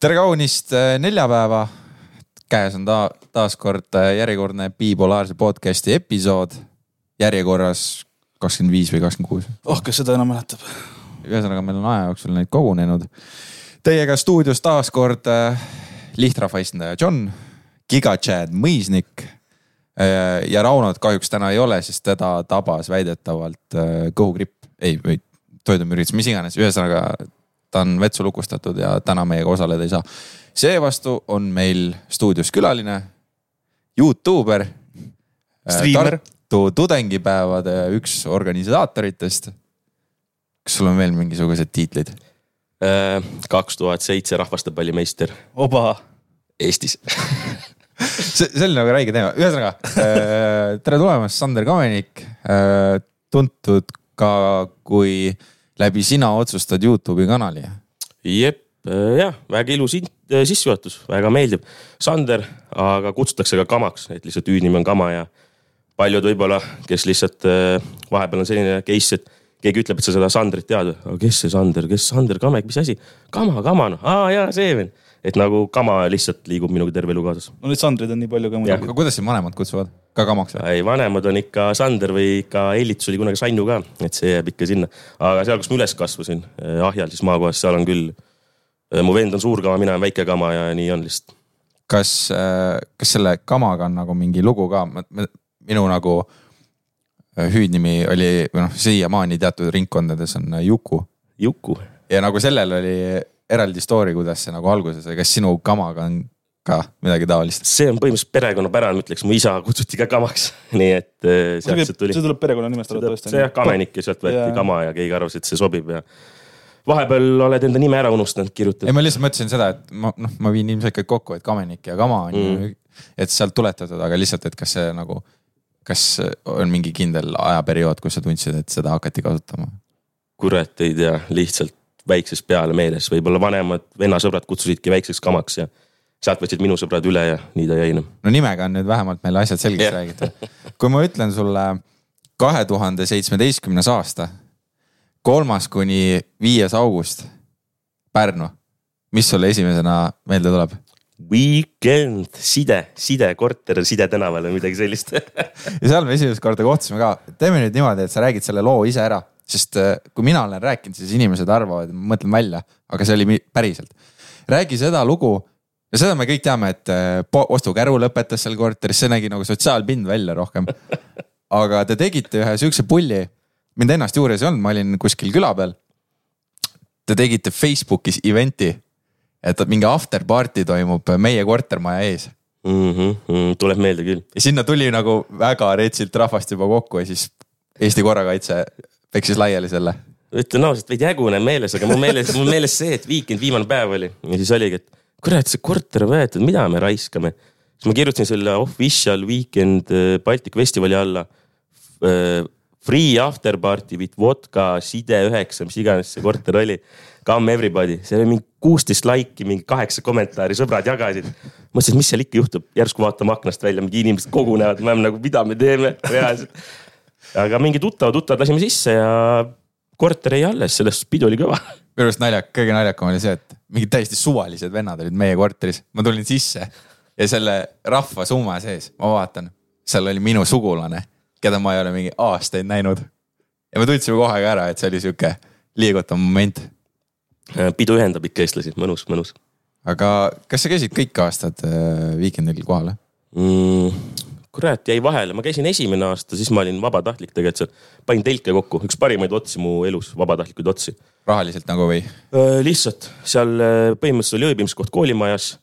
tere kaunist äh, neljapäeva. käes on ta taas kord äh, järjekordne bipolaarse podcast'i episood. järjekorras kakskümmend viis või kakskümmend kuus. oh, kes seda enam mäletab. ühesõnaga, meil on aja jooksul neid kogunenud. Teiega stuudios taas kord äh, lihtrahva esindaja John, Gigachad Mõisnik ja Raunot kahjuks täna ei ole, sest teda tabas väidetavalt kõhugripp, ei, või toidumürgitus, mis iganes, ühesõnaga ta on vetsu lukustatud ja täna meiega osaleda ei saa. seevastu on meil stuudios külaline, Youtuber. Äh, Tartu tudengipäevade üks organisaatoritest. kas sul on veel mingisugused tiitlid? Äh, kaks tuhat seitse rahvastepallimeister. oba. Eestis see, see oli nagu räige teema, ühesõnaga äh, tere tulemast, Sander Kamenik. tuntud ka kui läbi sina otsustad Youtube'i kanali. jep, äh, jah, väga ilus äh, sissejuhatus, väga meeldib. Sander, aga kutsutakse ka Kamaks, et lihtsalt hüüdnimi on Kama ja paljud võib-olla, kes lihtsalt äh, vahepeal on selline case, et keegi ütleb, et sa seda Sandrit tead. kes see Sander, kes Sander Kamek, mis asi? Kama, Kama noh, aa jaa, see vend. Et nagu Kama lihtsalt liigub minuga terve elu kaasas. no neid Sandreid on nii palju ka muidugi. aga kuidas sind vanemad kutsuvad? ka kamaks või? ei, vanemad on ikka Sander või ikka Eilits oli kunagi Sanju ka, et see jääb ikka sinna. aga seal, kus ma üles kasvasin, eh, Ahjal siis maakohas, seal on küll. Eh, mu vend on suur kama, mina olen väike kama ja nii on lihtsalt. kas, eh, kas selle kamaga on nagu mingi lugu ka? minu nagu hüüdnimi oli või noh, siiamaani teatud ringkondades on Juku. Juku. ja nagu sellel oli eraldi story, kuidas see nagu alguses, kas sinu kamaga on ka midagi taolist? see on põhimõtteliselt perekonnapärane, ütleks, mu isa kutsuti ka kamaks, nii et äh, sealt see tuli. see tuleb perekonnanimest arvatavasti. see jah, kamenik ja sealt võeti ja. kama ja keegi arvas, et see sobib ja vahepeal oled enda nime ära unustanud kirjutada. ei, ma lihtsalt mõtlesin seda, et ma noh, ma viin ilmselt kõik kokku, et kamenik ja kama on mm. ju, et sealt tuletatud, aga lihtsalt, et kas see nagu, kas on mingi kindel ajaperiood, kus sa tundsid, et seda hakati kasutama? kurat, ei tea, lihtsalt väiksest peale meeles, võib-olla vanemad vennasõbrad kutsusidki väikseks kamaks ja sealt võtsid minu sõbrad üle ja nii ta jäi noh. no nimega on nüüd vähemalt meil asjad selgeks yeah. räägitud. kui ma ütlen sulle kahe tuhande seitsmeteistkümnes aasta, kolmas kuni viies august, Pärnu, mis sulle esimesena meelde tuleb? Weekend, side, side korter Side tänaval või midagi sellist ja seal me esimest korda kohtusime ka, teeme nüüd niimoodi, et sa räägid selle loo ise ära, sest äh, kui mina olen rääkinud, siis inimesed arvavad, ma mõtlen välja, aga see oli päriselt. räägi seda lugu ja seda me kõik teame, et äh, ostukäru lõpetas seal korteris, see nägi nagu sotsiaalpind välja rohkem. aga te tegite ühe sihukese pulli, mind ennast juures ei olnud, ma olin kuskil küla peal. Te tegite Facebookis event'i, et mingi after party toimub meie kortermaja ees mm. -hmm, tuleb meelde küll. ja sinna tuli nagu väga retsilt rahvast juba kokku ja siis Eesti korrakaitse peksis laiali selle ütlen ausalt, veidi hägune meeles, aga mul meeles, mul meeles see, et Weekend viimane päev oli ja siis oligi, et kurat, see korter on võetud, mida me raiskame. siis ma kirjutasin selle official weekend äh, Baltic festivali alla. Äh, free after party with vodka, side üheksa, mis iganes see korter oli. Come everybody, seal oli mingi kuusteist laiki, mingi kaheksa kommentaari, sõbrad jagasid. mõtlesin, et mis seal ikka juhtub, järsku vaatame aknast välja, mingi inimesed kogunevad, me oleme nagu, mida me teeme reaalselt. Aga mingi tuttavad, tuttavad lasime sisse ja korter jäi alles, sellest pidu oli kõva minu arust naljak, kõige naljakam oli see, et mingid täiesti suvalised vennad olid meie korteris, ma tulin sisse ja selle rahva summa sees, ma vaatan, seal oli minu sugulane, keda ma ei ole mingi aastaid näinud. ja me tundsime kohe ka ära, et see oli sihuke liigutav moment. pidu ühendab ikka eestlasi, mõnus, mõnus. aga kas sa käisid kõik aastad äh, Viikendil kohal mm,? Kurat, jäi vahele, ma käisin esimene aasta, siis ma olin vabatahtlik tegelikult seal. panin telke kokku, üks parimaid otsi mu elus, vabatahtlikuid otsi. rahaliselt nagu või? lihtsalt seal põhimõtteliselt oli ööbimiskoht koolimajas.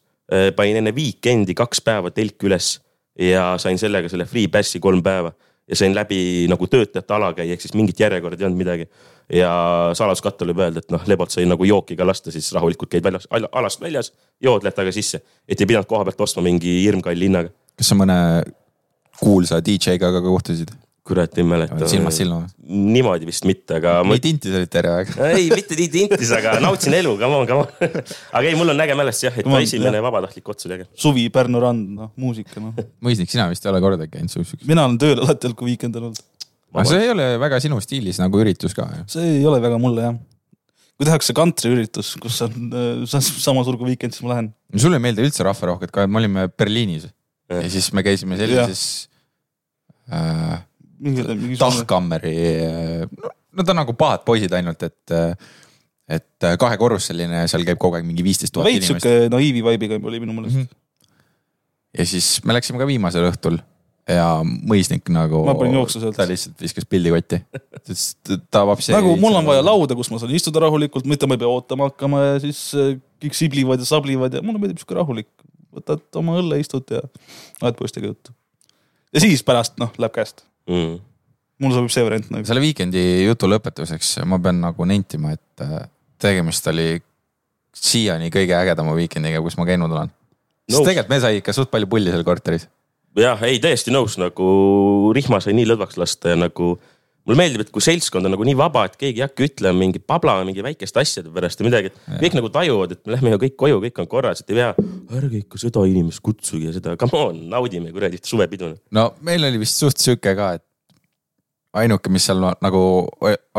panin enne Weekend'i kaks päeva telk üles ja sain sellega selle free pass'i kolm päeva ja sain läbi nagu töötajate ala käia, ehk siis mingit järjekorda ei olnud midagi. ja saladuskattel võib öelda, et noh, lebot sai nagu jooki ka lasta, siis rahulikult käid väljas, alast väljas, jood, lähed tagasi sisse. et ei pidanud koha pealt ostma mingi hirmkalli hinnaga. kas sa mõne kuulsa DJ-ga ka kohtusid? kurat, ei mäleta. silmast silma? niimoodi vist mitte, aga. nii tintis olid terve aeg ei, mitte nii tintis, aga nautisin elu, come on, come on. aga ei, mul on äge mälestus jah, et ka esimene vabatahtlik ots oli äge. suvi, Pärnu rand, noh, muusika, noh. mõisnik, sina vist ei ole kordagi käinud suusüks? mina olen tööl alati olnud, kui Weekend on olnud. aga see ei ole väga sinu stiilis nagu üritus ka ju? see ei ole väga mulle jah. kui tehakse kantriüritus, kus on äh, sa- sama suur kui Weekend, siis ma lähen. sulle ei meeldi üldse rahvarohked ka, me olime Berliinis ja siis me käisime sellises äh, mingi, mingi. Tahkammeri, no nad on nagu pahad poisid ainult, et, et kahekorruseline, seal käib kogu aeg mingi viisteist tuhat veits inimest sihuke naiivi vibe'iga oli minu meelest mm. mm. -hmm. ja siis me läksime ka viimasel õhtul ja mõisnik nagu. Ma panin jooksu sealt. ta lihtsalt viskas pildi kotti, sest ta vapsi. nagu mul on vaja. lauda, kus ma saan istuda rahulikult, mitte ma ei pea ootama hakkama ja siis äh, kõik siblivad ja sablivad ja mulle meeldib sihuke rahulik. võtad oma õlle, istud ja ajad poistega juttu. Ja siis pärast noh, läheb käest. mm.. mulle sobib see variant nagu. selle Weekend'i jutu lõpetuseks ma pean nagu nentima, et äh, tegemist oli siiani kõige ägedama Weekend'iga, kus ma käinud olen. sest Nõus. tegelikult me sai ikka suht palju pulli seal korteris. jah, ei täiesti nõus, nagu rihma sai nii lõdvaks lasta ja nagu mulle meeldib, et kui seltskond on nagu nii vaba, et keegi ei hakka ütlema mingi pabla mingi väikeste asjade pärast ja midagi, et kõik nagu tajuvad, et me lähme ju kõik koju, kõik on korras, et ei pea, ärge ikka seda inimest kutsuge ja seda, come on, naudime kuradi suvepidu. no meil oli vist suht sihuke ka, et ainuke, mis seal nagu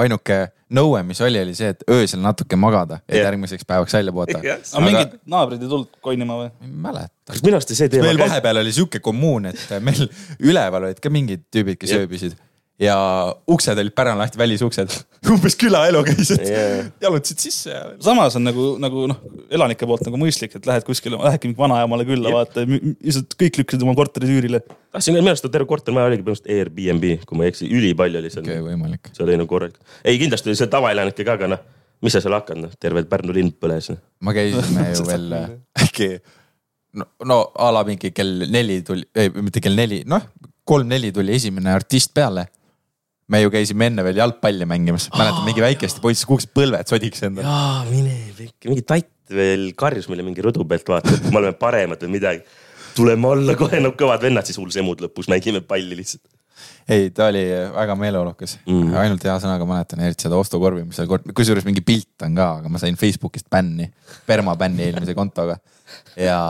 ainuke nõue, mis oli, oli see, et öösel natuke magada, et Jah. järgmiseks päevaks välja puhata. aga mingid naabrid ei tulnud konnima või? ei mäleta. kas minu arust see teema meil vahepeal oli sihuke kommuun, et meil üleval olid ka mingid tüübid, kes Jep. ööbisid ja uksed olid pärana lahti, välisuksed. umbes külaelu käis, et Jaa. jalutasid sisse ja. samas on nagu, nagu noh, elanike poolt nagu mõistlik, et lähed kuskile, lähedki mingi vanaemale külla, Jep. vaata, lihtsalt kõik lükkasid oma korterid üürile. tahtsin minu arust terve kortermaja oligi põhimõtteliselt Airbnb, kui ma ei eksi, ülipalju oli seal okei, võimalik. see oli nagu korralik. ei, kindlasti oli seal tavaelanikke ka, aga noh, mis sa seal hakkad, noh, terve Pärnu linn põles. noh. ma käisime ju veel äkki no, no a la mingi kell neli tuli, ei mitte kell neli, noh kolm-neli tuli esimene artist peale. Me ju käisime enne veel jalgpalli mängimas, mäletan mingi väikeste poiss kukkusid põlved sodiks endale. jaa, mine pekki, mingi tatt veel karjus meile mingi rõdu pealt, vaata, et me oleme paremad või midagi. tuleme alla kohe, no kõvad vennad, siis hull semud lõpus mängime palli lihtsalt. ei, ta oli väga meeleolukas Mm. ainult hea sõnaga mäletan, eriti seda ostukorvi, mis seal kord, kusjuures mingi pilt on ka, aga ma sain Facebookist bänni, permabänni eelmise kontoga. ja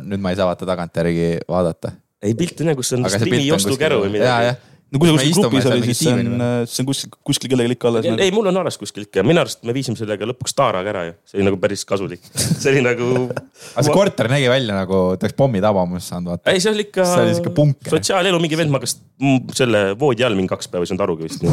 nüüd ma ei saa vaata tagantjärgi vaadata. ei, pilt on jah, kus on on ostukäru või midagi. No kui sa Me kuskil grupis seal oli, mingi siis see on, see on kuskil, kuskil kellelgi ikka alles. ei, mul on alles kuskil ikka, minu arust me viisime sellega lõpuks Taaraga ära ju, see oli nagu päris kasulik. see oli nagu, aga see korter nägi välja nagu ta oleks pommitabamus saanud, vaata. ei, see oli ikka See oli siuke punker. sotsiaalelu, mingi vend magas selle voodi all mingi kaks päeva, ei saanud arugi vist.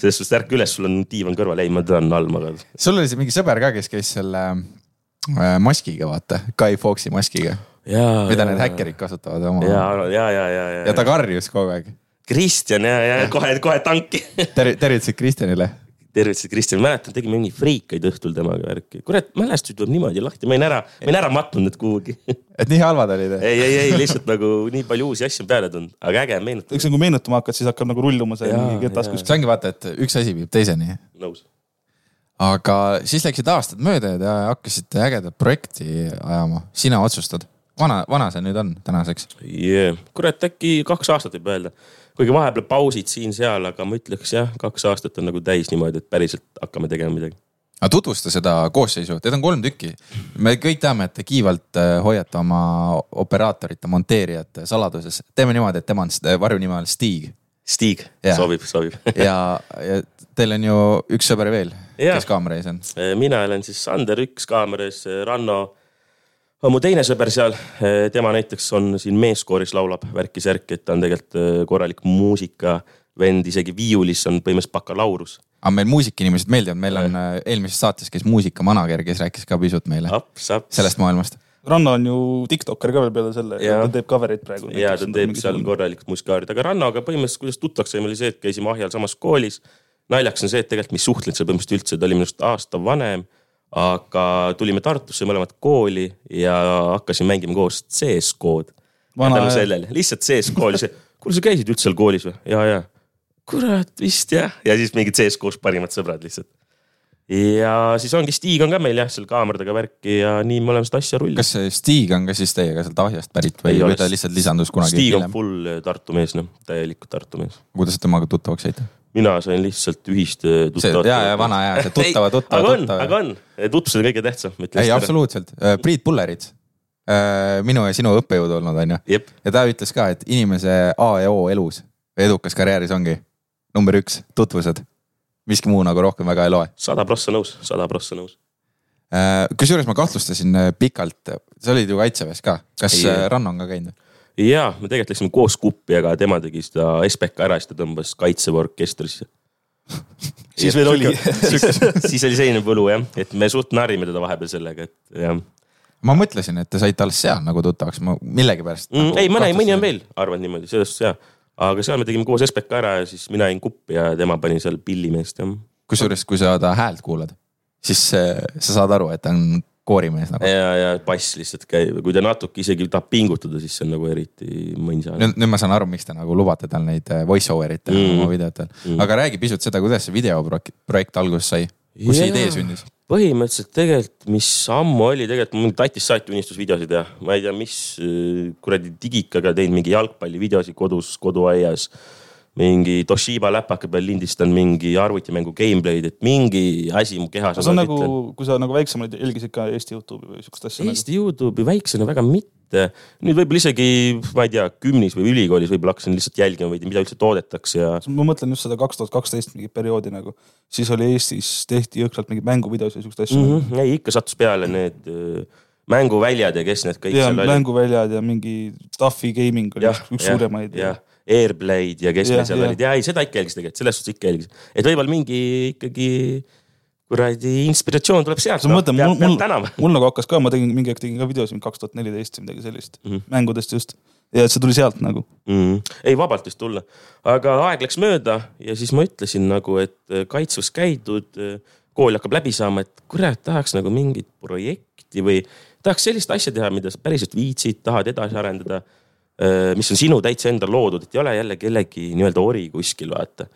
selles suhtes ärka üles, sul on diivan kõrval, ei ma tean all magada. sul oli see mingi sõber ka, kes käis selle äh, maskiga, vaata, Guy Fawkesi maskiga, mida need häkkerid kasutavad oma. ja, ja, ja, ja, ja, ja ta karjus kogu aeg. Kristjan ja, ja kohe, kohe tanki. Ter-, tervitused Kristjanile. tervitused Kristjan, mäletan, tegime mingi freikaid õhtul temaga värki. kurat, mälestused tuleb niimoodi lahti, ma olin ära, ma olin ära mattunud need kuhugi. et nii halvad olid? ei, ei, ei lihtsalt nagu nii palju uusi asju on peale tulnud, aga äge on meenutada. eks nagu meenutama hakkad, siis hakkab nagu rulluma see mingi kuskil. see ongi vaata, et üks asi viib teiseni. nõus. aga siis läksid aastad mööda ja te hakkasite ägedat projekti ajama, sina otsustad. vana, vana see nüüd on tänaseks? yeah.. kurat, äkki kaks aastat võib öelda. Kuigi vahepeal pausid siin-seal, aga ma ütleks jah, kaks aastat on nagu täis niimoodi, et päriselt hakkame tegema midagi. aga tutvusta seda koosseisu, teid on kolm tükki. me kõik teame, et te kiivalt äh, hoiate oma operaatorite, monteerijate saladuses. teeme niimoodi, et tema on, varjunimi on Stig Stig sobib, sobib. ja, ja teil on ju üks sõber veel, kes kaamera ees on. mina olen siis Sander üks kaameras, Ranno on mu teine sõber seal. tema näiteks on siin meeskooris laulab värki-särki, et ta on tegelikult eh, korralik muusikavend, isegi viiulis on põhimõtteliselt bakalaureus. aga meil muusikainimesed meeldivad, meil on äh, eelmises saates käis muusikamanager, kes rääkis ka pisut meile aps, aps. sellest maailmast. Ranno on ju tiktokker ka veel peale selle, ta teeb cover'eid praegu. ja ta teeb seal korralikult musikaarid, aga Rannoga põhimõtteliselt, kuidas tuttavaks saime, oli see, et käisime Ahjal samas koolis. naljakas on see, et tegelikult me ei suhtlenud seal põhimõtteliselt üldse, ta oli minust aasta vanem. Aga tulime Tartusse mõlemad kooli ja hakkasime mängima koos CS-kood. Tänu sellele, lihtsalt CS-kool, see, kuule sa käisid üldse seal koolis või? ja, ja. kurat vist jah, ja siis mingid CS-koos parimad sõbrad lihtsalt. ja siis ongi Stig on ka meil jah, seal kaameradega värki ja nii me oleme seda asja rullinud. kas see Stig on ka siis teiega sealt Ahjast pärit või või ta lihtsalt lisandus kunagi Stig on full Tartu mees, noh, täielikult Tartu mees kuidas te temaga tuttavaks saite? Mina sain lihtsalt ühist eh, see tuttavat. ja, ja vana hea, see tuttava, tuttava, aga on, tuttava aga. on, tutvus on kõige tähtsam. ei, absoluutselt, Priit Pullerit, minu ja sinu õppejõud olnud, on ju. ja ta ütles ka, et inimese A ja O elus, edukas karjääris ongi number üks, tutvused. miski muu nagu rohkem väga ei loe. sada prossa nõus, sada prossa nõus. kusjuures ma kahtlustasin äh, pikalt, sa olid ju kaitseväes ka, kas Ei. äh, Ranno on ka käinud? Ja me tegelikult läksime koos kuppi, aga tema tegi seda SBK ära, siis ta tõmbas kaitseväe orkestrisse. siis veel oli. siis oli selline põlu jah, et me suht narrime teda vahepeal sellega, et jah ma mõtlesin, et te saite alles seal nagu tuttavaks, ma millegipärast mm,. ei, mõne, mõni on veel, arvan niimoodi, selles suhtes jah. aga seal me tegime koos SBK ära ja siis mina jäin kuppi ja tema pani seal pillimeest jah. kusjuures, kui sa ta häält kuulad, siis sa saad aru, et ta on koorimees nagu. ja, ja bass lihtsalt käib, kui ta natuke isegi tahab pingutada, siis see on nagu eriti mõnsa. nüüd, ma saan aru, miks te nagu lubate tal neid voice over'id teha Mm. oma videotel Mm. aga räägi pisut seda, kuidas see videoprojekt projekt alguse sai, kus see idee sündis? põhimõtteliselt tegelikult, mis ammu oli, tegelikult mul tatist saati unistusvideosid teha, ma ei tea, mis äh, kuradi digikaga teinud mingi jalgpallivideosid kodus, koduaias. Mingi Toshiba läpaka peal lindistan mingi arvutimängu gameplay'd, et mingi asi mu kehas. see on nagu, kui sa nagu väiksem olid, jälgisid ka Eesti Youtube'i või siukest asja nagu. Eesti Youtube'i väiksena väga mitte. nüüd võib-olla isegi, ma ei tea, kümnis või ülikoolis võib-olla hakkasin lihtsalt jälgima või mida üldse toodetakse ja nagu? ma mõtlen just seda kaks tuhat kaksteist mingit perioodi nagu, siis oli Eestis tehti jõhkralt mingeid mänguvideosid ja siukest asja mm. mm. -hmm. ei, ikka sattus peale need äh, mänguväljad ja kes need kõik ja seal olid. mänguväljad ja mingi Duffy Gaming oli jah, üks suuremaid. jah, Airblade ja kes meil seal olid ja ei, seda ikka jälgis tegelikult, selles suhtes ikka jälgis, et võib-olla mingi ikkagi kuradi inspiratsioon tuleb sealt. sa mõtled, mul, mul mul nagu hakkas ka, ma tegin mingi aeg tegin ka videosid kaks tuhat neliteist või midagi sellist mm. -hmm. mängudest just ja see tuli sealt nagu. mm.. ei, vabalt võis tulla, aga aeg läks mööda ja siis ma ütlesin nagu, et äh, kaitseväes käidud, kool hakkab läbi saama, et kurat, tahaks nagu mingit projekti või tahaks sellist asja teha, mida sa päriselt viitsid, tahad edasi arendada. Mis on sinu täitsa enda loodud, et ei ole jälle kellegi nii-öelda ori kuskil, vaata.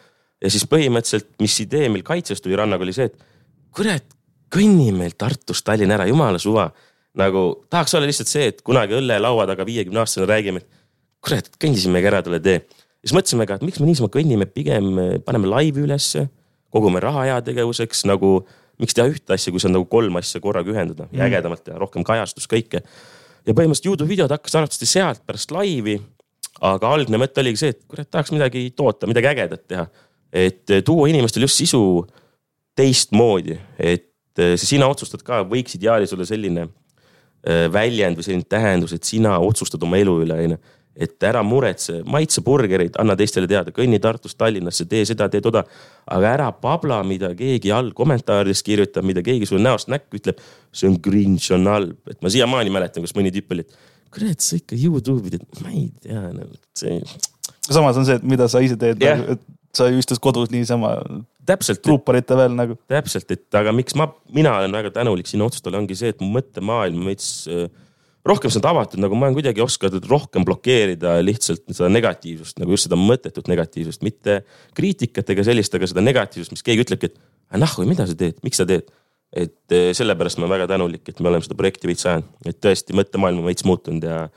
ja siis põhimõtteliselt, mis idee meil kaitses tuli rannaga, oli see, et kurat, kõnni meil Tartust Tallinna ära, jumala suva. nagu tahaks olla lihtsalt see, et kunagi õllelaua taga viiekümne aastasena räägime, et kurat, kõndisimegi ära tolle tee. siis mõtlesime ka, et miks me niisama kõnnime, pigem paneme laivi ülesse, kogume raha heategevuseks nagu, miks teha ühte asja, kui saad nagu kolm asja korraga ühendada ja ägedamalt teha, rohkem kajastust, kõike. Ja põhimõtteliselt Youtube videod hakkasid arvatavasti sealt pärast laivi. aga algne mõte oligi see, et kurat, tahaks midagi toota, midagi ägedat teha. et eh, tuua inimestele just sisu teistmoodi, et eh, sina otsustad ka, võiks ideaalis olla selline eh, väljend või selline tähendus, et sina otsustad oma elu üle, onju. Et ära muretse, maitse burgereid, anna teistele teada, kõnni Tartust Tallinnasse, tee seda, tee toda. aga ära pabla, mida keegi all kommentaarides kirjutab, mida keegi sulle näost näkku ütleb. see on cringe, on halb, et ma siiamaani mäletan, kus mõni tüüp oli, et kurat, sa ikka Youtube'i teed, ma ei tea, nagu see samas on see, et mida sa ise teed yeah., et sa ju istud kodus niisama täpselt, truuparite veel nagu. täpselt, et aga miks ma, mina olen väga tänulik sinu otsustele, ongi see, et mu mõttemaailm veits äh, rohkem saanud avatud, nagu ma olen kuidagi osanud rohkem blokeerida lihtsalt seda negatiivsust, nagu just seda mõttetut negatiivsust, mitte kriitikat ega sellist, aga seda negatiivsust, mis keegi ütlebki, et "Ah, nahku, mida sa teed, miks sa teed. et äh, sellepärast ma olen väga tänulik, et me oleme seda projekti veits ajanud, et tõesti mõttemaailm on veits muutunud ja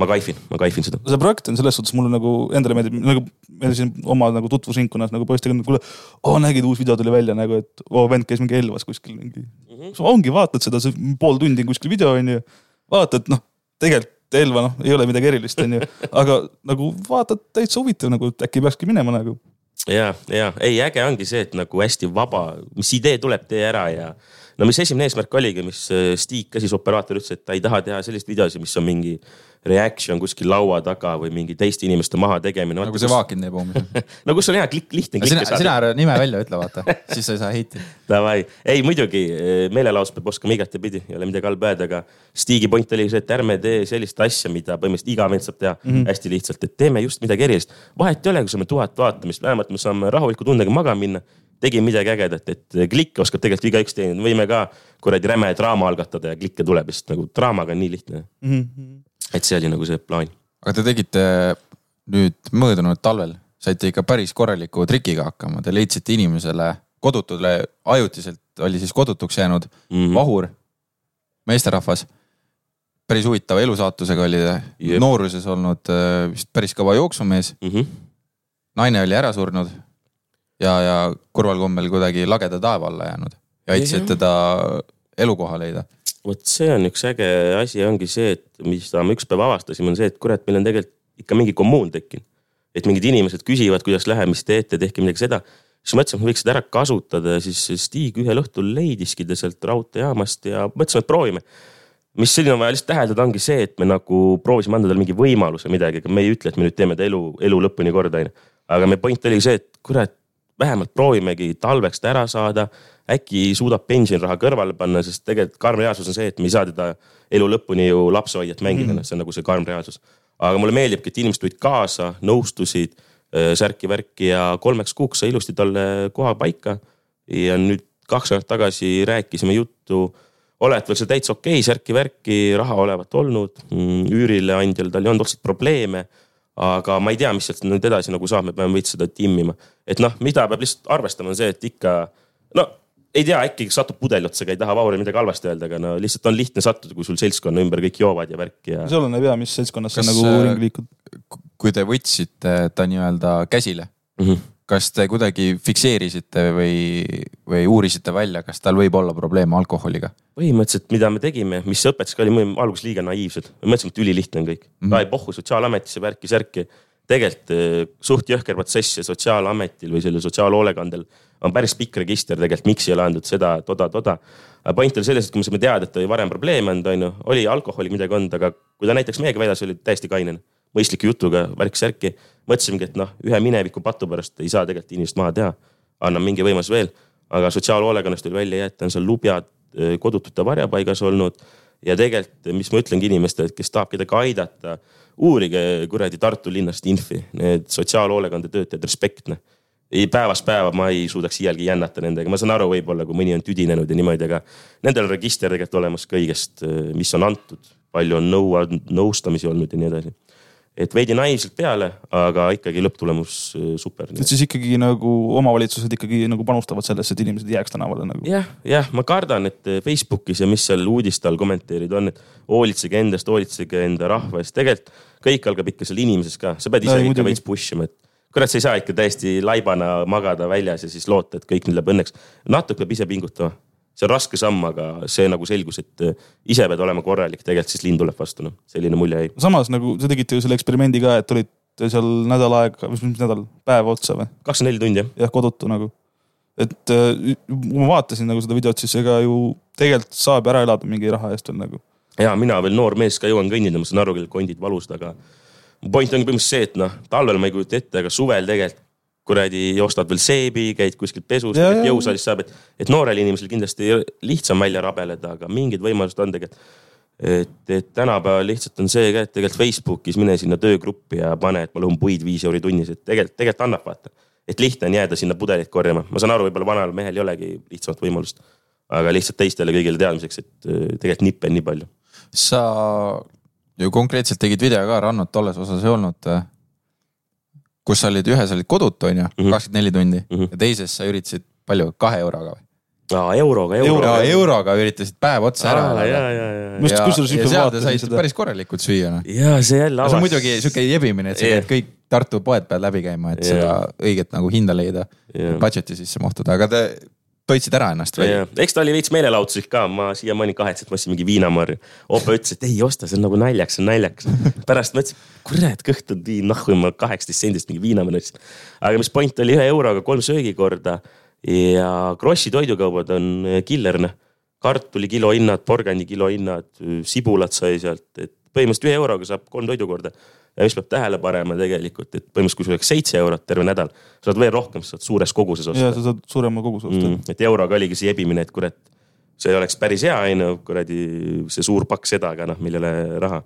ma kaifin, ma kaifin seda. see projekt on selles suhtes mulle nagu endale meeldib, nagu meil siin oma nagu tutvusringkonnas nagu poistega, kuule, oo nägid, uus video tuli välja nagu, et oo vend käis mingi Elvas kuskil mingi mm. -hmm. ongi, vaatad seda, see pool tundi on kuskil video onju, vaatad noh, tegelikult Elva noh, ei ole midagi erilist onju, aga nagu vaatad täitsa huvitav nagu, et äkki peakski minema nagu. ja, ja ei, äge ongi see, et nagu hästi vaba, mis idee tuleb, tee ära ja no mis esimene eesmärk oligi, mis äh, Stig ka siis operaator ütles, et ta ei taha teha sellist videosi, mis on mingi reaction kuskil laua taga või mingi teiste inimeste maha tegemine. nagu see Vaakin teeb umbes. no kus on hea klikk, lihtne sina, klikke sina saada. ära nime välja ütle, vaata, siis sa ei saa heiti. Davai, ei muidugi meelelaos peab oskama igatepidi, ei ole midagi halba öelda, aga Stigi point oli see, et ärme tee sellist asja, mida põhimõtteliselt iga vend saab teha mm -hmm. hästi lihtsalt, et teeme just midagi erilist. vahet ei ole, kui saame tuhat vaatamist, vähemalt me saame rahuliku tundega magama minna. Tegime midagi ägedat, et klikke oskab tegelikult igaüks teenida, võime ka kuradi räme draama algatada ja klikke tuleb, sest nagu draamaga on nii lihtne. et see oli nagu see plaan. aga te tegite nüüd möödunud talvel, saite ikka päris korraliku trikiga hakkama, te leidsite inimesele kodutule, ajutiselt oli siis kodutuks jäänud mm. -hmm. vahur, meesterahvas. päris huvitava elusaatusega oli ta nooruses olnud äh, vist päris kõva jooksumees, Mm -hmm. naine oli ära surnud ja, ja kurval kombel kuidagi lageda taeva alla jäänud ja aitasid teda elukoha leida. vot see on üks äge asi, ongi see, et mis me üks päev avastasime, on see, et kurat, meil on tegelikult ikka mingi kommuun tekkinud. et mingid inimesed küsivad, kuidas läheb, mis teete, tehke midagi seda. siis mõtlesin, et võiks seda ära kasutada ja siis Stig ühel õhtul leidiski ta sealt raudteejaamast ja mõtlesime, et proovime. mis siin on vaja lihtsalt täheldada, ongi see, et me nagu proovisime anda talle mingi võimaluse midagi, aga me ei ütle, et me nüüd teeme ta elu, elu lõpuni korda, onju. aga meie point oli see, et kurat, vähemalt proovimegi talveks ta ära saada. äkki suudab pensioniraha kõrvale panna, sest tegelikult karm reaalsus on see, et me ei saa teda elu lõpuni ju lapsehoidjat mängida mm, see on nagu see karm reaalsus. aga mulle meeldibki, et inimesed tulid kaasa, nõustusid Äh, särki-värki ja kolmeks kuuks sai ilusti talle koha paika. ja nüüd kaks nädalat tagasi rääkisime juttu, olevat see täitsa okei okay,, särki-värki, raha olevat olnud, mm, üürileandjal tal ei olnud otseselt probleeme aga ma ei tea, mis sealt nüüd edasi nagu saab, me peame veits seda timmima. et noh, mida peab lihtsalt arvestama, on see, et ikka no ei tea, äkki satub pudeli otsa, ei taha Vaurile midagi halvasti öelda, aga no lihtsalt on lihtne sattuda, kui sul seltskonna ümber kõik joovad ja värk ja. see oleneb ja, mis seltskonnas sa nagu äh, ringi liikud. kui te võtsite ta nii-öelda käsile mm, -hmm. Kas te kuidagi fikseerisite või, või uurisite välja, kas tal võib olla probleeme alkoholiga? põhimõtteliselt, mida me tegime, mis õpetas ka, oli me alguses liiga naiivsed, me mõtlesime, et ülilihtne on kõik mm. -hmm. ai pohhu sotsiaalametisse värki-särki. tegelikult eh, suht jõhker protsess ja sotsiaalametil või sellel sotsiaalhoolekandel on päris pikk register tegelikult, miks ei ole antud seda, toda, toda. aga point oli selles, et kui me saime teada, et oli varem probleeme olnud, on ju, oli alkoholiga midagi olnud, aga kui ta näiteks meiega väljas oli täiesti kainene, mõistliku jutuga, värk-särki. mõtlesimegi, et noh, ühe mineviku patu pärast ei saa tegelikult inimest maha teha. anname mingi võimalus veel, aga sotsiaalhoolekannast tuli välja, et on seal lubjad kodutute varjapaigas olnud ja tegelikult, mis ma ütlengi inimestele, kes tahab kedagi aidata, uurige kuradi Tartu linnast infi, need sotsiaalhoolekande töötajad, respektne ei päevast päeva ma ei suudaks iialgi jännata nendega, ma saan aru, võib-olla kui mõni on tüdinenud ja niimoodi, aga nendel on register tegelikult olemas kõigest, mis on antud, palju on nõu, nõustamisi olnud ja nii edasi. Et veidi naiivselt peale, aga ikkagi lõpptulemus äh, super. et siis ikkagi nagu omavalitsused ikkagi nagu panustavad sellesse, et inimesed jääks tänavale nagu ja,? jah, jah, ma kardan, et Facebookis ja mis seal uudiste all kommenteerid on, et hoolitsege endast, hoolitsege enda rahva eest, tegelikult kõik algab ikka seal inimeses ka, sa pead ise no, ikka veits push ima, et kurat, sa ei saa ikka täiesti laibana magada väljas ja siis loota, et kõik nüüd läheb õnneks. natuke peab ise pingutama. See on raske samm, aga see nagu selgus, et äh, ise pead olema korralik, tegelikult siis lind tuleb vastu, noh, selline mulje jäi. samas nagu te tegite ju selle eksperimendi ka, et olite seal nädal aega, mis nädal, päev otsa või? kakskümmend neli tundi jah. jah, kodutu nagu. et äh, ma vaatasin nagu seda videot, siis ega ju tegelikult saab ära elada mingi raha eest veel nagu. ja mina veel noor mees ka jõuan kõndida, ma saan aru küll, kondid valusad, aga point ongi põhimõtteliselt see, et noh, talvel ma ei kujuta ette, aga suvel tegelikult kuradi ostad veel seebi, käid kuskil pesus, jõusaalis saab, et, et noorel inimesel kindlasti lihtsam välja rabeleda, aga mingid võimalused on tegelikult. et, et tänapäeval lihtsalt on see ka, et tegelikult Facebookis mine sinna töögruppi ja pane, et ma lõhun puid viis euri tunnis, et tegelikult, tegelikult annab vaata. et lihtne on jääda sinna pudelit korjama, ma saan aru, võib-olla vanal mehel ei olegi lihtsamat võimalust. aga lihtsalt teistele kõigile teadmiseks, et äh, tegelikult nippe on nii palju. sa ju konkreetselt tegid video ka, Rannut tolles osas ei olnud. Kus sa olid, ühes olid kodutu, on ju, Mhm. kakskümmend neli tundi Mhm. ja teises sa üritasid palju, kahe euroga või? aa, euroga, euroga. ja euroga üritasid päev otsa ära ja, ja, elada. ja, Just ja, kusjuures ja hüppe seal te saite seda. päris korralikult süüa noh. ja see jälle see on muidugi sihuke jebimine, et sa pead kõik Tartu poed pead läbi käima, et Jah. seda õiget nagu hinda leida. Jah. Budget'i sisse mahtuda, aga te toitsid ära ennast või? Eks ta oli veits meelelahutuslik ka, ma siiamaani kahetsen, et ma ostsin mingi viinamarju. Opa ütles, et ei osta, see on nagu naljakas, see on naljakas. pärast mõtlesin, kurat, kõht on nii nahku, ma kaheksateist sendist mingi viinamarju ostsin. aga mis point oli ühe euroga kolm söögikorda ja Krossi toidukaubad on killer noh. kartuli kilohinnad, porgandi kilohinnad, sibulat sai sealt, et põhimõtteliselt ühe euroga saab kolm toidukorda. Ja mis peab tähele panema tegelikult, et põhimõtteliselt kui sul oleks seitse eurot terve nädal, sa saad veel rohkem, sa saad suures koguses osta ja sa saad suurema koguse osta mm,. et euroga oligi see jebimine, et kurat, see oleks päris hea, onju, kuradi see suur pakk seda, aga noh, ole raha.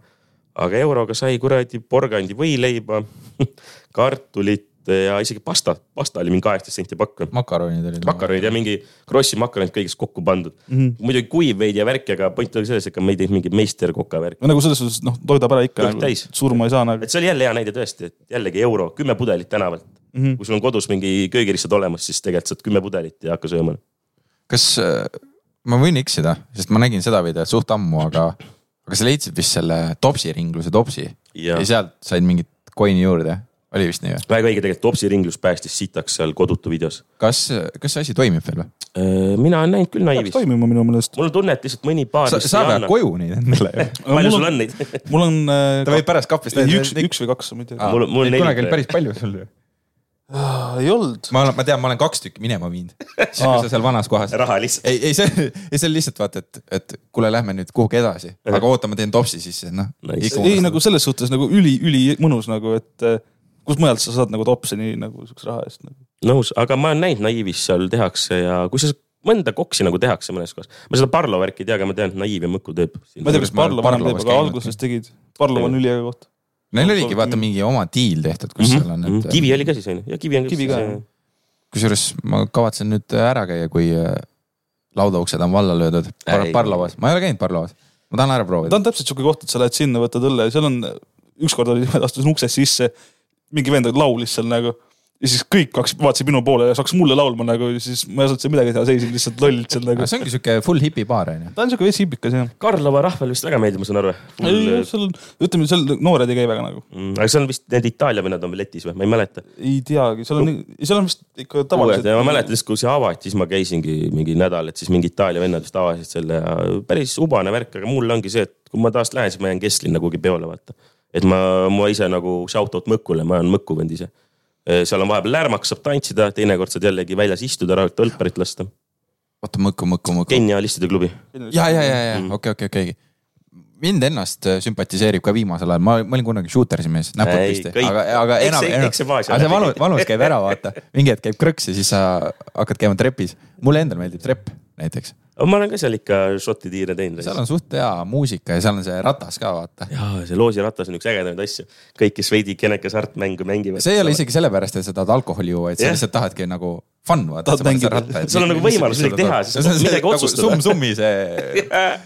aga euroga sai kuradi porgandi võileiba kartulit ja isegi pasta, pasta oli mingi kaheksateist senti pakk. makaronid olid. makaronid ja mingi Krossi makaronid kõigest kokku pandud mm. -hmm. muidugi kuiv veidi ja värk, aga point oli selles, ega me ei teinud mingit meisterkoka värki. no nagu selles suhtes noh, toidab ära ikka surma ei saa nagu et see oli jälle hea näide tõesti, et jällegi euro, kümme pudelit tänavalt mm. -hmm. kui sul on kodus mingi köögiristad olemas, siis tegelikult saad kümme pudelit ja hakka sööma. kas äh, ma võin eksida, sest ma nägin seda videot suht ammu, aga, aga sa leidsid vist selle Topsi ringluse Topsi ja, ja ja sealt said mingit coin'i juurde, oli vist nii või? väga õige, tegelikult Topsi ringlus päästis sitaks seal kodutu videos. kas, kas see asi toimib veel või? mina olen näinud küll naivis. toimima minu meelest. mul on tunne, et lihtsalt mõni paar. sa, sa pead koju neid endale ju. palju sul on neid? mul on äh, ta võib pärast kapist ei, üks, üks või kaks, ma ei tea. mul- mul neid neli- kunagi oli päris palju sul ju. ei olnud. ma olen, ma tean, ma olen kaks tükki minema viinud. siis kui sa seal vanas kohas. raha lihtsalt. ei, ei see, ei see on lihtsalt vaata, et, et kuule, lähme nüüd kuhugi edasi, aga oota, ma teen topsi sisse, noh. Nice. ei nagu selles suhtes nagu üli, ülimõnus nagu, et eh, kus mujalt sa saad nagu topsi nii nagu siukse raha eest nagu.. nõus, aga ma olen näinud Naivis seal tehakse ja kui sa mõnda koksi nagu tehakse mõnes kohas. ma seda Parlo värki ei tea, aga ma tean, et Naiv ja Mõku teeb. ma ei tea, kas ma Parlo varem teeb, aga alguses tegid. Parlo on üliäge koht. Neil oligi vaata mingi oma diil tehtud, kus seal on, et kivi oli ka siis on ju, ja kivi on. Kivi ka, kusjuures ma kavatsen nüüd ära käia, kui äh, laudauksed on valla löödud Par. Parlovas, ma ei ole käinud Parlovas, ma tahan ära ta proovida. on täpselt siuke koht, et sa lähed sinna, võtad õlle ja seal on, ükskord oli niimoodi, astusin uksest sisse, mingi vend laulis seal nagu ja siis kõik kaks vaatasid minu poole ja hakkas mulle laulma nagu ja siis ma ei osanud seal midagi teha, seisin lihtsalt lollilt seal nagu. see ongi siuke full hipi baar on ju. ta on siuke veits hipikas jah. Karlova rahvale vist väga meeldib, ma saan aru. ei, seal on, ütleme seal noored ei käi väga nagu. Mm, aga seal on vist need Itaalia vennad on veel letis või, ma ei mäleta. ei teagi, seal on, seal on vist ikka tavalised. ma mäletan, siis kui see avati, siis ma käisingi mingi nädal, et siis mingi Itaalia vennad vist avasid selle ja päris ubane värk, aga mul ongi see, et kui ma taas lähen, siis ma jään kesklinna kuhugi peole vaata. Et ma, ma ise nagu shout out Mõkkule, ma olen Mõkku vend ise. seal on vahepeal lärmaks, saab tantsida, teinekord saad jällegi väljas istuda, rahulikult õlparit lasta. oota, Mõkku, Mõkku, Mõkku. genialistide klubi. ja, ja, ja, ja okei, okei, okei. mind ennast äh, sümpatiseerib ka viimasel ajal, ma, ma olin kunagi shooter'i mees, näpud püsti, aga, aga enam, enam, aga see valus, valus käib ära, vaata. mingi hetk käib krõks ja siis sa hakkad käima trepis. mulle endale meeldib trepp näiteks. Ma olen ka seal ikka šoti tiire teinud. seal on suht hea muusika ja seal on see ratas ka, vaata. ja see loosiratas on üks ägedamaid asju, kõik, kes veidi keneke hasartmängu mängivad. see ei ole isegi sellepärast, et sa tahad alkoholi juua, et sa lihtsalt tahadki nagu fun vaata. Sul on nagu võimalus midagi teha, midagi otsustada. summ-summi see äh,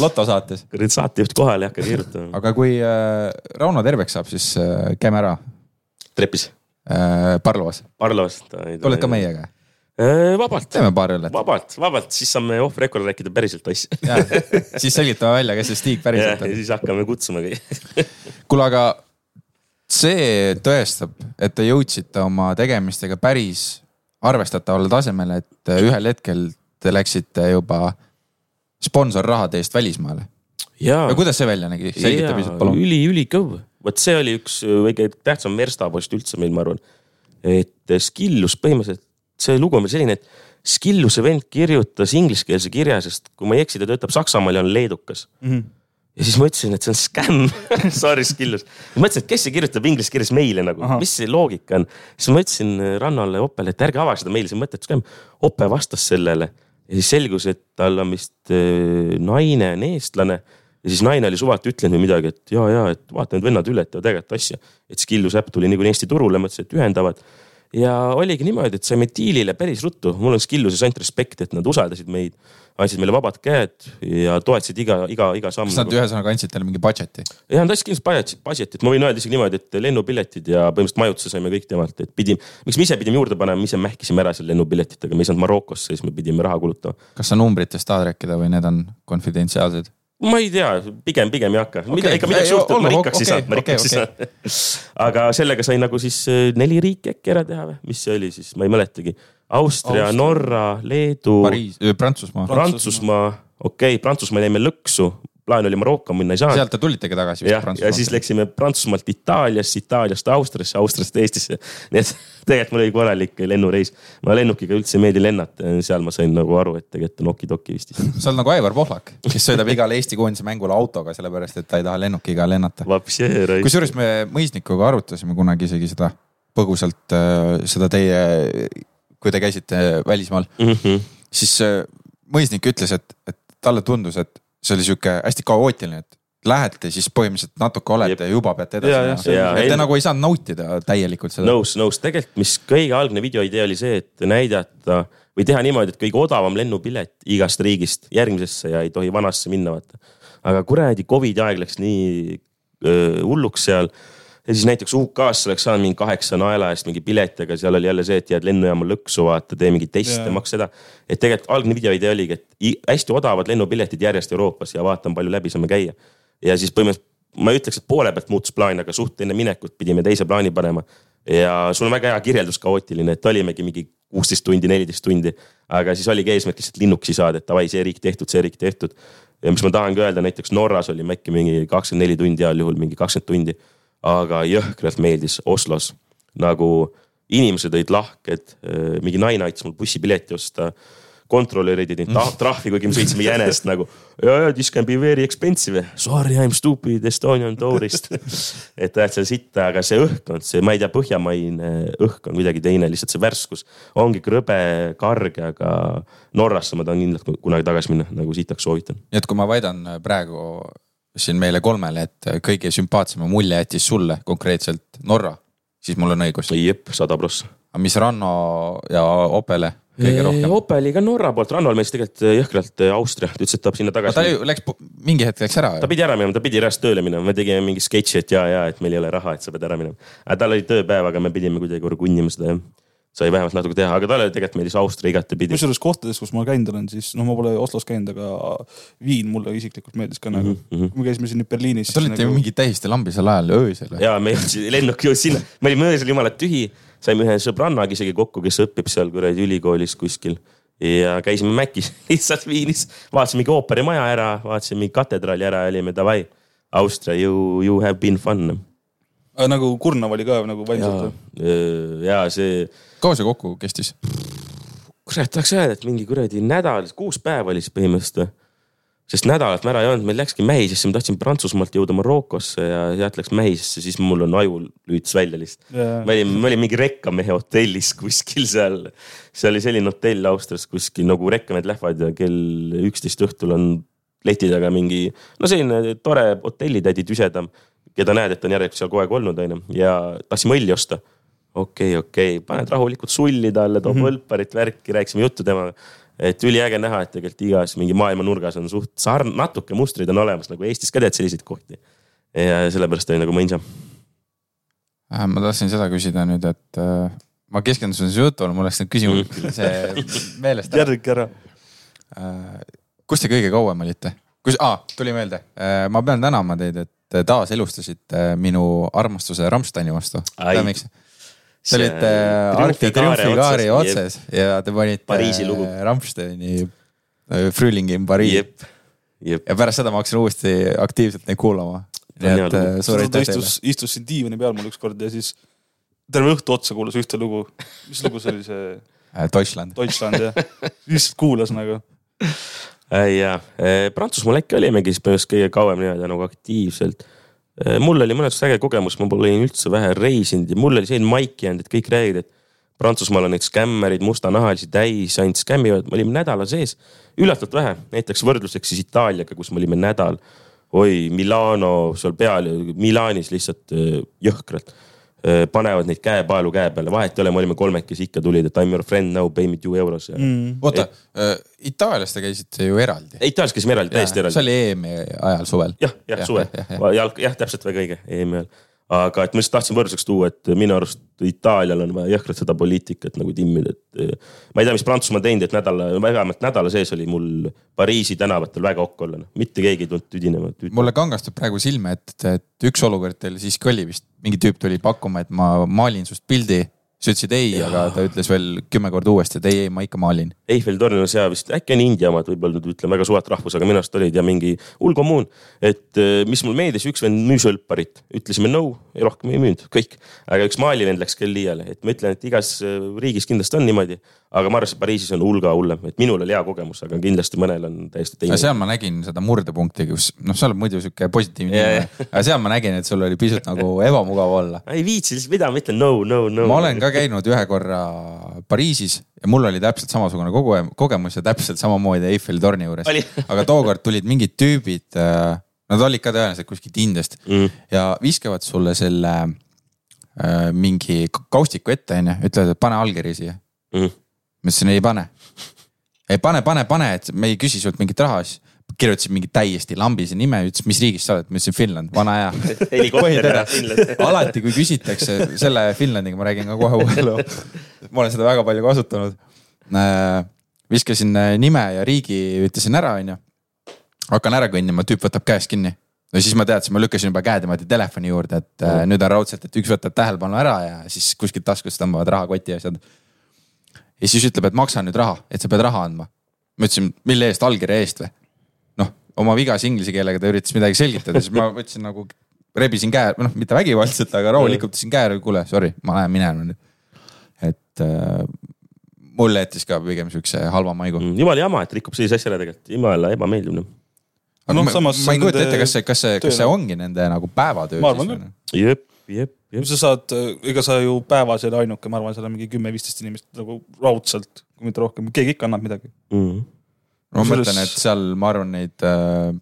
lotosaates. kuradi saatejuht kohale ei hakka keerutama. aga kui äh, Rauno terveks saab, siis äh, käime ära trepis, äh, Parlovas. Parlovas. tuled ka? meiega? vabalt, teeme paar õllet. vabalt, vabalt, siis saame off record rääkida päriselt asju. siis selgitame välja, kes see Stig ja päriselt on. siis hakkame kutsuma kõik. kuule, aga see tõestab, et te jõudsite oma tegemistega päris arvestatavale tasemele, et ühel hetkel te läksite juba sponsorrahade eest välismaale. ja ja, kuidas see välja nägi, selgita pisut palun. üli, ülikõv, vot see oli üks kõige tähtsam verstapost üldse meil, ma arvan. et Skillus põhimõtteliselt, see lugu on veel selline, et Skilluse vend kirjutas ingliskeelse kirja, sest kui ma ei eksi, ta töötab Saksamaal ja on leedukas ja siis ma ütlesin, et see on skämm Sorry, Skillus. mõtlesin, et kes see kirjutab inglise keeles meile nagu mis see loogika on. siis ma ütlesin Rannale, Oppele, et ärge avage seda meili, see on mõttetu skämm. Oppe vastas sellele ja siis selgus, et tal on vist äh, naine on eestlane ja siis naine oli suvalt ütlenud midagi, et ja, ja, et vaata need vennad üle, et teevad ägedat asja. et Skillus äpp tuli niikuinii Eesti turule, mõtlesin, et ühendavad. Ja oligi niimoodi, et saime diilile päris ruttu, mul on Skilluses ainult respekt, et nad usaldasid meid, andsid meile vabad käed ja toetasid iga, iga, iga samm. kas nad ühesõnaga andsid teile mingi budget'i? ja nad andsid kindlasti budget'it, budget'it, ma võin öelda isegi niimoodi, et lennupiletid ja põhimõtteliselt majutuse saime kõik temalt, et pidime, miks me ise pidime juurde panema, me ise mähkisime ära seal lennupiletitega, me ei saanud Marokosse, siis me pidime raha kulutama. kas sa numbritest tahad rääkida või need on konfidentsiaalsed? Ma ei tea, pigem, pigem ei hakka okay., ikka midagi Ei, suurt, ma rikkaks ei okei, saa, ma rikkaks ei okei, saa. aga sellega sai nagu siis äh, neli riiki äkki ära teha või, mis see oli siis, ma ei mäletagi. Austria, Austria. Norra, Leedu, Pariis, Prantsusmaa. Prantsusmaa, okei okay,, Prantsusmaal jäime lõksu, plaan oli Maroko minna ei saanud. sealt te tulitegi tagasi vist jah, ja siis läksime Prantsusmaalt Itaaliasse, Itaaliast Austriasse, Austriast Eestisse. nii et tegelikult mul oli korralik lennureis. ma lennukiga üldse ei meeldi lennata, seal ma sain nagu aru, et tegelikult on okidoki vist. sa oled nagu Aivar Pohlak, kes sõidab igale Eesti koondise mängule autoga, sellepärast et ta ei taha lennukiga lennata. kusjuures me mõisnikuga arutasime kunagi isegi seda põgusalt äh, seda teie, kui te käisite välismaal, Mhm. siis äh, mõisnik ütles, et, et talle tundus, et see oli sihuke hästi kaootiline, et lähete, siis põhimõtteliselt natuke olete ja juba peate edasi minema et ei- te nagu ei saanud nautida täielikult seda. nõus, nõus, tegelikult, mis kõige algne video idee oli see, et näidata või teha niimoodi, et kõige odavam lennupilet igast riigist järgmisesse ja ei tohi vanasse minna, vaata. aga kuradi Covidi aeg läks nii öö, hulluks seal. Ja siis näiteks UK-sse oleks saanud mingi kaheksa naela eest mingi pileti, aga seal oli jälle see, et jääd lennujaama lõksu, vaata, tee mingeid teste Jaa., maksa seda. et tegelikult algne video idee oligi, et hästi odavad lennupiletid järjest Euroopas ja vaatame, palju läbi saame käia. ja siis põhimõtteliselt ma ei ütleks, et poole pealt muutus plaan, aga suht enne minekut pidime teise plaani panema. ja sul on väga hea kirjeldus, kaootiline, et olimegi mingi kuusteist tundi, neliteist tundi. aga siis oligi eesmärk lihtsalt linnukesi saada, et davai, see riik tehtud, see riik tehtud. ja mis ma tahangi öelda, näiteks Norras olime äkki mingi kakskümmend neli tundi, heal juhul mingi kakskümmend tundi. Aga jõhkralt meeldis Oslos nagu inimesed olid lahked, mingi naine aitas mul bussipileti osta kontrolörid olid ta- trahvi, kuigi me sõitsime jänest nagu. this can be very expensive. Sorry, I m stupid Estonian tourist. et seal sitta, aga see õhkkond, see, ma ei tea, põhjamaine õhk on kuidagi teine, lihtsalt see värskus ongi krõbe, karge, aga Norrasse ma tahan kindlalt kunagi tagasi minna, nagu sitaks soovitan. nii et kui ma väidan praegu siin meile kolmele, et kõige sümpaatsema mulje jättis sulle konkreetselt Norra, siis mul on õigus. jep, sada prossa. aga mis Ranno ja Opele kõige rohkem? Opeliga Norra poolt, Rannol meeldis tegelikult jõhkralt äh, Austria, ta ütles, et tahab sinna ta tagasi ju. läks, mingi hetk läks ära ta pidi ära minema, ta pidi reaalselt tööle minema, me tegime mingi sketši, et ja, ja, et meil ei ole raha, et sa pead ära minema. aga tal oli tööpäev, aga me pidime kuidagi orgunnima seda jah. Sai vähemalt natuke teha, aga talle tegelikult meeldis Austria igatepidi. kusjuures kohtades, kus ma käinud olen, siis noh, ma pole Oslos käinud, aga Viin mulle isiklikult meeldis ka nagu. Mhm, kui me käisime siin Berliinis. Te olite ju mingi täiesti lambisel ajal öösel. ja me jõudsime lennuk jõudis sinna, me olime öösel jumala tühi, saime ühe sõbrannaga isegi kokku, kes õpib seal kuradi ülikoolis kuskil ja käisime Mäkis lihtsalt Viinis, vaatasime mingi ooperimaja ära, vaatasime mingi katedraali ära ja olime davai. Austria, you, you have been fun. Nagu kurnav oli ka nagu vaimselt., ja see, kaua see kokku kestis? kurat, tahaks öelda, et mingi kuradi nädal, kuus päeva oli siis põhimõtteliselt või sest nädalat me ära ei olnud, meil läkski mähisesse, me tahtsime Prantsusmaalt jõuda Marokosse ja sealt läks mähisesse, siis mul on aju lüütis välja lihtsalt. me olime, me olime mingi rekkamehe hotellis kuskil seal, see oli selline hotell Austrias kuskil nagu rekkamehed lähevad ja kell üksteist õhtul on leti taga mingi, no selline tore hotellitädi tüsedam, keda näed, et on järelikult seal kogu aeg olnud, onju, ja tahtsime õlli osta okei okay,, okei okay., paned rahulikult sulli talle, toob mm -hmm. võlparit, värki, rääkisime juttu temaga. et üliäge näha, et tegelikult igas mingi maailma nurgas on suht sarn-, natuke mustrid on olemas nagu Eestis ka tead selliseid kohti. ja sellepärast oli nagu mõisam. Äh, ma tahtsin seda küsida nüüd, et äh, ma keskendusin su jutule, mul läks nüüd küsimus see meelest ära. järgi ära. kus te kõige kauem olite? kus ah,, tuli meelde, ma pean tänama teid, et te taaselustasite minu armastuse Rammsteini vastu. Te olite de Triomphe'i otsas ja te panite Pariisi lugu. Rammsteini äh, Frühling in jep, ja pärast seda ma hakkasin uuesti aktiivselt neid kuulama. nii et äh, suur aitäh teile. istus, istus siin diivani peal mul ükskord ja siis terve õhtu otsa kuulas ühte lugu. mis lugu see oli, see Äh, Deutschland. Deutschland jah, lihtsalt kuulas nagu. Ja Prantsusmaal äkki olimegi siis põhimõtteliselt kõige kauem nii-öelda nagu aktiivselt. mul oli mõnes mõttes äge kogemus, ma pole üldse vähe reisinud ja mul oli selline maik jäänud, et kõik räägivad, et Prantsusmaal on neid skämmerid mustanahalisi täis, ainult skämmivad, me olime nädala sees, üllatavalt vähe, näiteks võrdluseks siis Itaaliaga, kus me olime nädal. oi, Milano seal peal, Milanis lihtsalt jõhkralt panevad neid käepaelu käe peale, vahet ei ole, me olime kolmekesi, ikka tulid, et I m your friend now, pay me two euros ja mm.. oota, Itaalias te käisite ju eraldi. Itaalias käisime eraldi, täiesti eraldi see. oli EM-i ajal suvel. jah, jah, suvel, jalg, jah, täpselt väga õige, EM-i ajal. Aga et ma lihtsalt tahtsin võrdluseks tuua, et minu arust Itaalial on vaja jõhkralt seda poliitikat nagu timmida, et ma ei tea, mis Prantsusmaa teinud, et nädala, vähemalt nädala sees oli mul Pariisi tänavatel väga okk olla, noh, mitte keegi ei tulnud tüdinema. mulle kangastub praegu silme ette, et üks olukord teil siiski oli vist, mingi tüüp tuli pakkuma, et ma maalin sinust pildi. Sa ütlesid ei, aga ta ütles veel kümme korda uuesti, et ei, ei ma ikka maalin. Eiffel torn on seal vist, äkki on India omad, võib-olla nüüd ütlen väga suvat rahvus, aga minu arust olid ja mingi hull kommuun. et eh, mis mul meeldis, üks vend müüs õlparit, ütlesime no, rohkem ei müünud, kõik. aga üks maalivend läks küll liiale, et ma ütlen, et igas eh, riigis kindlasti on niimoodi. aga ma arvan, et Pariisis on hulga hullem, et minul oli hea kogemus, aga kindlasti mõnel on täiesti teine. seal ma nägin seda murdepunkti, kus noh, sa oled muidu sihuke positiivne inimene, aga seal ma nägin, et sul oli pisut nagu ebamugav olla. ei viitsi lihtsalt, mida ma ütlen, no, no, no. ma olen ka käinud ühe korra Pariisis ja mul oli täpselt samasugune kogu kogemus ja täpselt samamoodi Eiffeli torni juures aga tookord tulid mingid tüübid, nad olid ka tõenäoliselt kuskilt Indiast mm.. ja viskavad sulle selle äh, mingi kaustiku ette, onju, ütlevad, et pane allkiri siia. Mm. ma ütlesin ei pane. ei pane, pane, pane, et me ei küsi sult mingit raha, siis kirjutasin mingi täiesti lambise nime, ütles, mis riigist sa oled, ma ütlesin Finland, vana hea. alati, kui küsitakse selle Finlandiga, ma räägin ka kohe uue loo. ma olen seda väga palju kasutanud. viskasin äh, nime ja riigi, ütlesin ära, onju. Hakkan ära kõndima, tüüp võtab käest kinni. no siis ma teadsin, ma lükkasin juba käed niimoodi telefoni juurde, et äh, nüüd on raudselt, et üks võtab tähelepanu ära ja siis kuskilt taskust tõmbavad rahakoti ja asjad. ja siis ütleb, et maksa nüüd raha, et sa pead raha andma. ma ütlesin, mille eest, allkirja eest või? noh, oma vigase inglise keelega ta üritas midagi selgitada, siis ma võtsin nagu, rebisin käe, noh, mitte vägivaldselt, aga rahulikult ütlesin käe, kuule, sorry, ma lähen minema nüüd. et äh, mulle jättis ka pigem siukse halva maigu. Mm, jumala jama, et rikub sellise asja ära tegelikult, jumala ebameeldiv noh. Aga Noh, ma, ma ei kujuta ette, kas see, kas see, kas see töö- ongi nende nagu päevatöö siis või? jep, jep, jep. sa saad, ega sa ju päevas ei ole ainuke, ma arvan, seal on mingi kümme-viisteist inimest nagu raudselt, kui mitte rohkem, keegi ikka annab midagi. Mm. ma Kusjuures- mõtlen, et seal ma arvan, neid äh,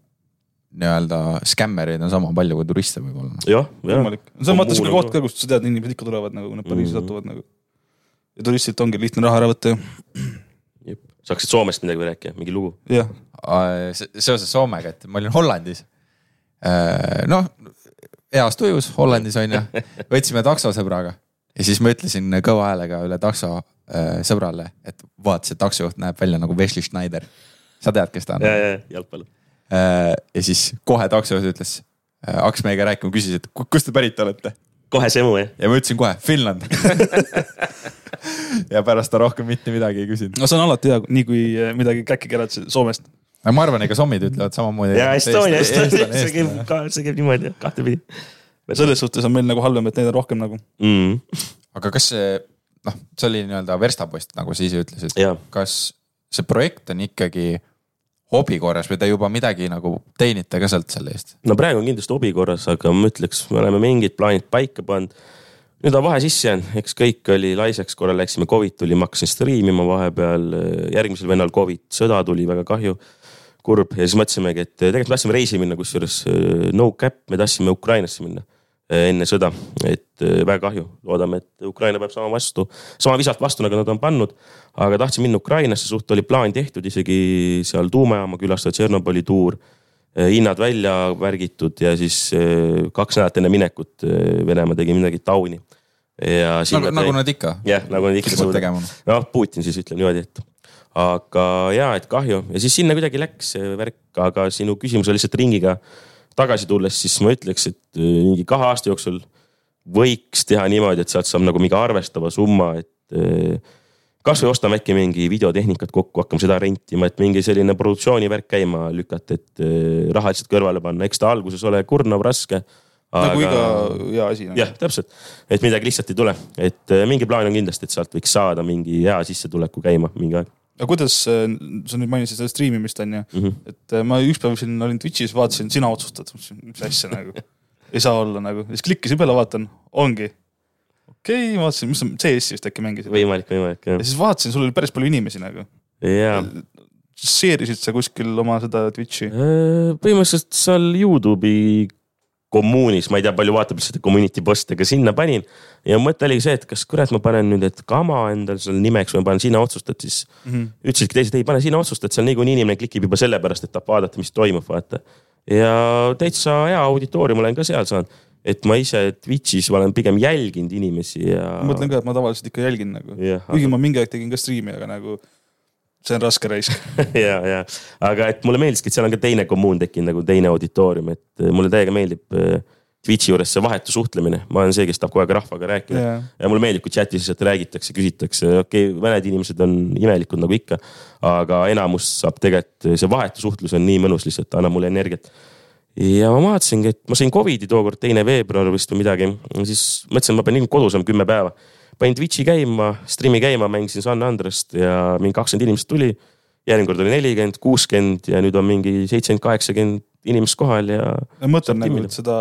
nii-öelda skämmereid on sama palju kui turiste võib-olla. jah, jah. võimalik. see on vaata siuke on koht ka, kust sa tead, inimesed ikka tulevad nagu, kui nad Pariisi Mhm. satuvad nagu. ja turistilt ongi lihtne raha ära võtta ju. jep, saaksid Soomest midagi rääkida, mingi lugu? jah, seoses Soomega, et ma olin Hollandis. noh, heas tujus Hollandis on ju, võtsime takso sõbraga ja siis ma ütlesin kõva häälega üle takso äh, sõbrale, et vaata, see taksojuht näeb välja nagu Wesley Schneider. sa tead, kes ta on? ja, ja, jalgpall. ja siis kohe taksojuht ütles, hakkas meiega rääkima, küsis, et ku- kust te pärit olete kohe semu jah. ja ma ütlesin kohe Finland. ja pärast ta rohkem mitte midagi ei küsinud. no see on alati hea, nii kui midagi käkki kerad Soomest. Aga ma arvan, ega sommid ütlevad samamoodi. ja Estonia, Estonia, see käib ka, see käib niimoodi kahtepidi selles suhtes on meil nagu halvem, et neid on rohkem nagu. mm.. aga kas see, noh, see oli nii-öelda verstapost, nagu sa ise ütlesid. Kas see projekt on ikkagi hobi korras või te juba midagi nagu teenite ka sealt selle eest? no praegu on kindlasti hobi korras, aga ma ütleks, me oleme mingid plaanid paika pannud. nüüd on vahe sisse jäänud, eks kõik oli laisaks, korra läksime, Covid tuli, ma hakkasin striimima vahepeal, järgmisel vennal Covid, sõda tuli, väga kahju. Kurb. Ja siis mõtlesimegi, et tegelikult me tahtsime reisi minna, kusjuures äh, no cap, me tahtsime Ukrainasse minna äh, enne sõda, et väga kahju, loodame, et Ukraina peab sama vastu, sama visalt vastu, nagu nad on pannud. aga tahtsin minna Ukrainasse, suht oli plaan tehtud, isegi seal tuumajaama külastada, Tšernobõli tuur. Eh, hinnad välja värgitud ja siis eh, kaks nädalat enne minekut eh, Venemaa tegi midagi tauni. ja nagu, nagu nad ikka. Jah, nagu nad ikka noh, Putin siis ütleb niimoodi, et aga ja, et kahju ja siis sinna kuidagi läks see värk, aga sinu küsimusele lihtsalt ringiga tagasi tulles, siis ma ütleks, et eh, mingi kahe aasta jooksul võiks teha niimoodi, et sealt saab nagu mingi arvestava summa, et eh, kasvõi ostame äkki mingi videotehnikat kokku, hakkame seda rentima, et mingi selline produktsioonivärk käima lükata, et eh, raha lihtsalt kõrvale panna, eks ta alguses ole kurnav, raske. nagu iga hea asi nagu.. jah, täpselt, et midagi lihtsalt ei tule, et mingi plaan on kindlasti, et sealt võiks saada mingi hea sissetuleku käima mingi aeg aga kuidas, sa nüüd mainisid seda striimimist on ju mm. -hmm. et äh, ma ükspäev siin olin Twitch'is, vaatasin, sina otsustad, mis asja nagu. ei saa olla nagu, siis klikkisin peale, vaatan, ongi. okei okay,, vaatasin, mis sa CS-i vist äkki mängisid. võimalik, võimalik jah ja. siis vaatasin, sul oli päris palju inimesi nagu. ja Share'isid sa kuskil oma seda Twitch'i? Äh, põhimõtteliselt seal Youtube'i kommuunis, ma ei tea, palju vaatab lihtsalt community post'e, aga sinna panin. ja mõte oligi see, et kas kurat, ma panen nüüd, et kama endal seal nimeks või ma panen sina otsustad, siis Mhm. ütlesidki teised, ei pane sina otsustad, seal niikuinii inimene klikib juba sellepärast, et tahab vaadata, mis toimub, vaata. ja täitsa hea auditoorium olen ka seal saanud, et ma ise Twitch'is olen pigem jälginud inimesi ja. ma mõtlen ka, et ma tavaliselt ikka jälgin nagu. kuigi ma mingi aeg tegin ka striimi, aga nagu see on raske raisk. ja, ja, aga et mulle meeldiski, et seal on ka teine kommuun tekkinud nagu teine auditoorium, et äh, mulle täiega meeldib äh, Twitch'i juures see vahetu suhtlemine, ma olen see, kes tahab kogu aeg rahvaga rääkida Yeah. ja mulle meeldib, kui chat'is lihtsalt räägitakse, küsitakse, okei okay,, mõned inimesed on imelikud nagu ikka, aga enamus saab tegelikult, see vahetu suhtlus on nii mõnus lihtsalt, annab mulle energiat. ja ma vaatasingi, et ma sain Covidi tookord teine veebruar vist või midagi, siis mõtlesin, ma pean nii kodus olema kümme päeva panin Twitch'i käima, stream'i käima, mängisin San Andrest ja mingi kakskümmend inimest tuli. järgmine kord oli nelikümmend, kuuskümmend ja nüüd on mingi seitsekümmend, kaheksakümmend inimest kohal ja ma mõtlen nagu, et seda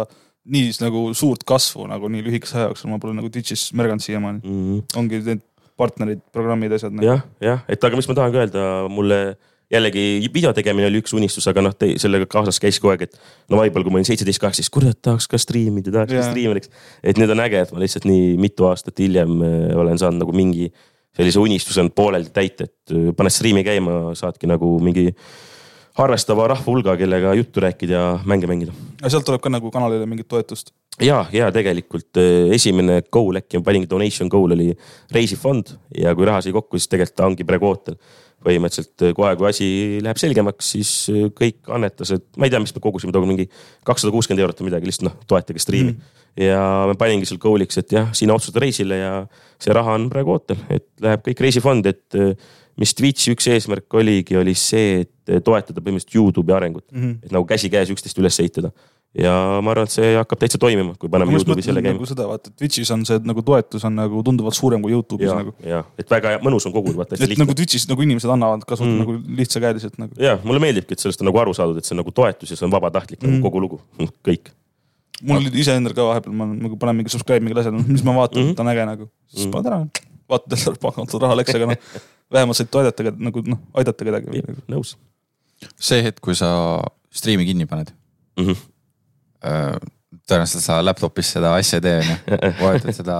nii nagu suurt kasvu nagu nii lühikese aja jooksul ma pole nagu Twitch'is märganud siiamaani. mm, ongi need partnerid, programmid, asjad nagu.. jah, jah, et aga mis ma tahangi öelda, mulle jällegi video tegemine oli üks unistus, aga noh, sellega kaasas käis kogu aeg, et no võib-olla kui ma olin seitseteist, kaheksateist, kurat tahaks ka striimida, tahaks ka Jaa. striimeriks. et nüüd on äge, et ma lihtsalt nii mitu aastat hiljem äh, olen saanud nagu mingi sellise unistuse on pooleldi täita, et äh, paned striimi käima, saadki nagu mingi harrastava rahva hulga, kellega juttu rääkida ja mänge mängida aga sealt tuleb ka nagu kanalile mingit toetust. ja, ja tegelikult äh, esimene goal äkki ma paningi donation goal oli reisifond ja kui raha sai kokku, siis tegelikult ta ongi praegu ootel. Põhimõtteliselt äh, kohe, kui asi läheb selgemaks, siis äh, kõik annetused, ma ei tea, mis me kogusime tookord mingi kakssada kuuskümmend eurot või midagi, lihtsalt noh, toetage striimi mm.. ja me paningi seal goal'iks, et jah, sina otsustad reisile ja see raha on praegu ootel, et läheb kõik reisifondi, et äh, mis Twitch'i üks eesmärk oligi, oli see, et toetada põhimõtteliselt Youtube'i arengut Mhm. et nagu käsikäes üksteist üles ehitada. Ja ma arvan, et see hakkab täitsa toimima, kui paneme Youtube'i selle käima nagu seda vaata, et Twitch'is on see nagu toetus on nagu tunduvalt suurem kui Youtube'is ja nagu., ja et väga hea- mõnus on koguda, vaata hästi et lihtne nagu Twitch'is nagu inimesed annavad ka suht Mm. mm. nagu lihtsakäeliselt nagu. ja mulle meeldibki, et sellest on nagu aru saadud, et see on nagu toetus ja see on vabatahtlik mm. Mm. nagu kogu lugu, kõik. mul oli iseendal ka vahepeal, ma nagu panen mingi subscribe mingi asja, mis ma vaatan Mhm. mm, -hmm. ta on äge nagu. siis Mhm. paned ära, vaatad, et pangakontol raha läks, aga noh, vähemalt said toidata nagu noh, aidata kedagi. nõus see hetk, kui sa striimi kinni paned, mm. -hmm. Tõenäoliselt sa laptop'is seda asja ei tee, onju. vajutad seda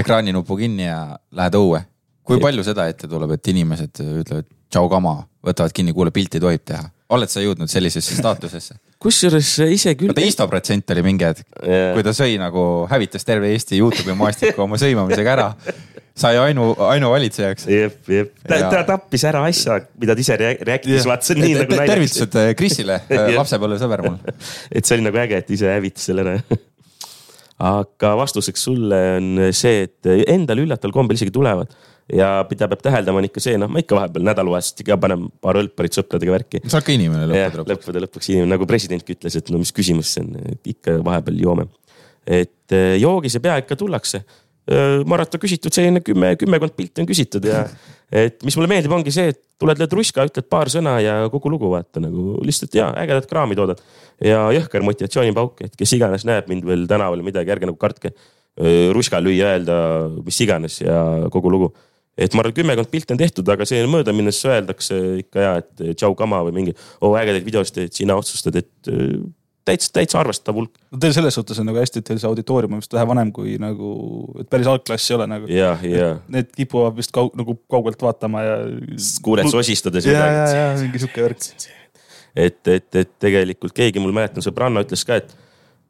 ekraaninupu kinni ja lähed õue. kui palju seda ette tuleb, et inimesed ütlevad tšau kama, võtavad kinni, kuule pilti tohib teha. oled sa jõudnud sellisesse staatusesse? kusjuures ise küll. vaata Isto protsent oli mingi hetk, kui ta sõi nagu, hävitas terve Eesti Youtube'i maastiku oma sõimamisega ära. sai ainu, ainuvalitsejaks. jep, jep, ta, tappis ära asja, mida ta ise rea- rääkis, vaata see on nii nagu naljakas. tervitused äh, Krisile, Jah. lapsepõlvesõber mul. et see oli nagu äge, et ise hävitas selle ära. aga vastuseks sulle on see, et endale üllataval kombel isegi tulevad ja mida peab täheldama, on ikka see, noh, ma ikka vahepeal nädalavahetuseti ka panen paar õlparit sõpradega värki. sa oled ka inimene lõppude lõpuks. lõppude lõpuks inimene, nagu presidentki ütles, et no mis küsimus see on, ikka vahepeal joome. et joogis ja pea ikka tullakse. Marat on küsitud selline kümme, kümmekond pilti on küsitud ja et mis mulle meeldib, ongi see, et tuled, lööd ruska, ütled paar sõna ja kogu lugu vaata nagu lihtsalt ja ägedat kraami toodad. ja jõhker motivatsioonipauk, et kes iganes näeb mind veel tänaval midagi, ärge nagu kartke. ruska lüüa, öelda mis iganes ja kogu lugu et ma arvan, kümmekond pilti on tehtud, aga see möödaminnes öeldakse ikka ja, et tšau kama või mingi, oo ägedaid videosid teed, sina otsustad, et äh, täitsa, täitsa arvestatav hulk no teil selles suhtes on nagu hästi, et teil see auditoorium on vist vähe vanem kui nagu, et päris algklass ei ole nagu. ja, ja Need kipuvad vist kaug, nagu kaugelt vaatama ja. kuuled sosistades ja, ja, ja mingi sihuke värk. et, et, et tegelikult keegi mul mäletan, sõbranna ütles ka, et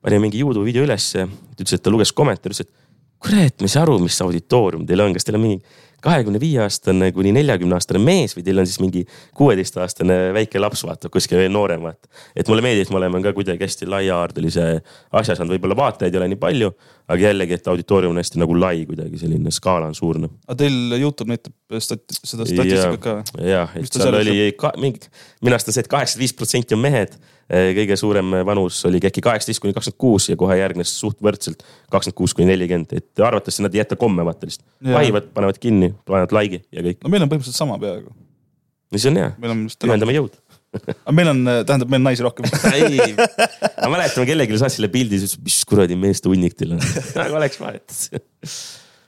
pani mingi Youtube video ülesse, ütles, et ta luges kommentaare, ütles, et kurat, ma ei saa aru, mis auditoorium teil on, kas teil on mingi kahekümne viie aastane kuni neljakümne aastane mees või teil on siis mingi kuueteistaastane väike laps, vaata kuskil veel noorem, vaata. et mulle meeldib, et me oleme ka kuidagi hästi laiahaardelise asja saanud, võib-olla vaatajaid ei ole nii palju, aga jällegi, et auditoorium on hästi nagu lai kuidagi selline skaala on suur aga teil Youtube näitab stat-, seda statistikat ka jah, et seal oli ka mingi, minu arust on see, et kaheksakümmend viis protsenti on mehed. Kõige suurem vanus oli äkki kaheksateist kuni kakskümmend kuus ja kohe järgnes suht võrdselt kakskümmend kuus kuni nelikümmend, et arvatavasti nad ei jäta komme vaata lihtsalt. Vahivad, panevad kinni, panevad like'i ja kõik. no meil on põhimõtteliselt sama peaaegu. no see on hea, on ühendame jõud. aga meil on, tähendab, meil on naisi rohkem. ei, ma mäletan, kellelegi saatsin selle pildi, siis ütles, mis kuradi meeste hunnik teil on. aga oleks vahet.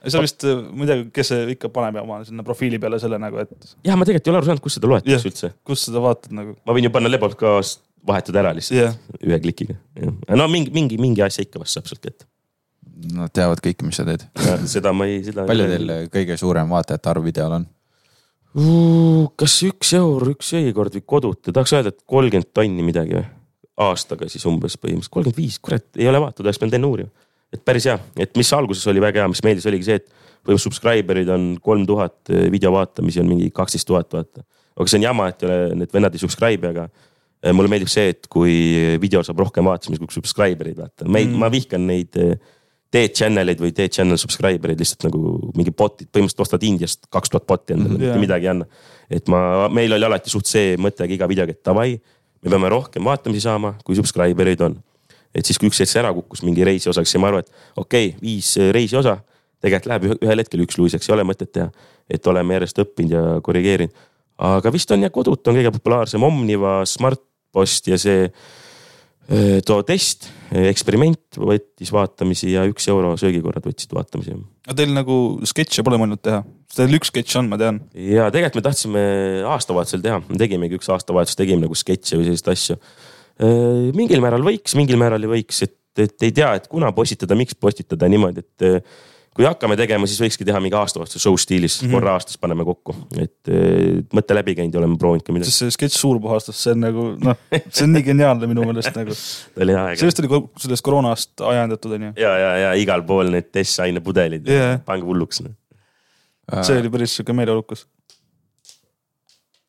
sa vist, ma ei tea, kes see ikka paneb oma sinna profiili peale selle nagu, et jah, ma tegelikult ei ole aru saanud, kus seda loetakse üldse. kus seda vaatad nagu. ma võin ju panna lebalt ka vahetada ära lihtsalt jah, ühe klikiga. no mingi, mingi, mingi asja ikka vast saab sealt kätte. Nad teavad kõike, mis sa teed. seda ma ei, seda. palju teil kõige suurem vaatajate arv videol on? kas üks eur, üks jõikord või kodutu, tahaks öelda, et kolmkümmend tonni midagi või? aastaga siis umbes põhimõtteliselt, kolmkümmend viis, kurat, ei ole vaatatud, oleks pidanud enne uurima. et päris hea, et mis alguses oli väga hea, mis meeldis, oligi see, et põhimõtteliselt subscriber'id on kolm tuhat, video vaatamisi on mingi kaksteist tuhat, vaata. aga see on jama, et ei ole, need vennad ei subscribe, aga mulle meeldib see, et kui video saab rohkem vaatamisi kui subscriber'id, vaata, ma ei mm., ma vihkan neid D-channel eid või D-channel subscriber eid lihtsalt nagu mingi bot'id, põhimõtteliselt ostad Indiast kaks tuhat bot'i endale, Jaa. mitte midagi ei anna. et ma, meil oli alati suht see mõte iga videoga, et davai, me peame rohkem vaatamisi saama, kui subscriber eid on. et siis, kui üks hetk ära kukkus mingi reisi osa, siis saime aru, et okei okay,, viis reisi osa, tegelikult läheb ühe- ühel hetkel üks luiseks, ei ole mõtet teha. et oleme järjest õppinud ja korrigeerinud. aga vist on jah, kodut on kõige populaarsem Omniva, Smartpost ja see öö, too test, eksperiment võttis vaatamisi ja üks euro söögikorrad võtsid vaatamisi aga teil nagu sketše pole mõelnud teha? Teil üks sketš on, ma tean. ja tegelikult me tahtsime aastavahetusel teha, me tegimegi üks aastavahetus, tegime nagu sketše või selliseid asju. mingil määral võiks, mingil määral ei võiks, et, et ei tea, et kuna postitada, miks postitada niimoodi, et eh, kui hakkame tegema, siis võikski teha mingi aastavahetuse show stiilis mm, -hmm. korra aastas paneme kokku, et eh, mõte läbi käinud ja oleme proovinud ka midagi. see sketš Suurpuhastus, see on nagu noh, see on nii geniaalne minu meelest nagu. ta oli hea see aeg. vist oli sellest koroonast ajendatud onju. ja, ja, ja igal pool need testaine pudelid Jaa. pange hulluks. noh. see oli päris sihuke meeleolukas.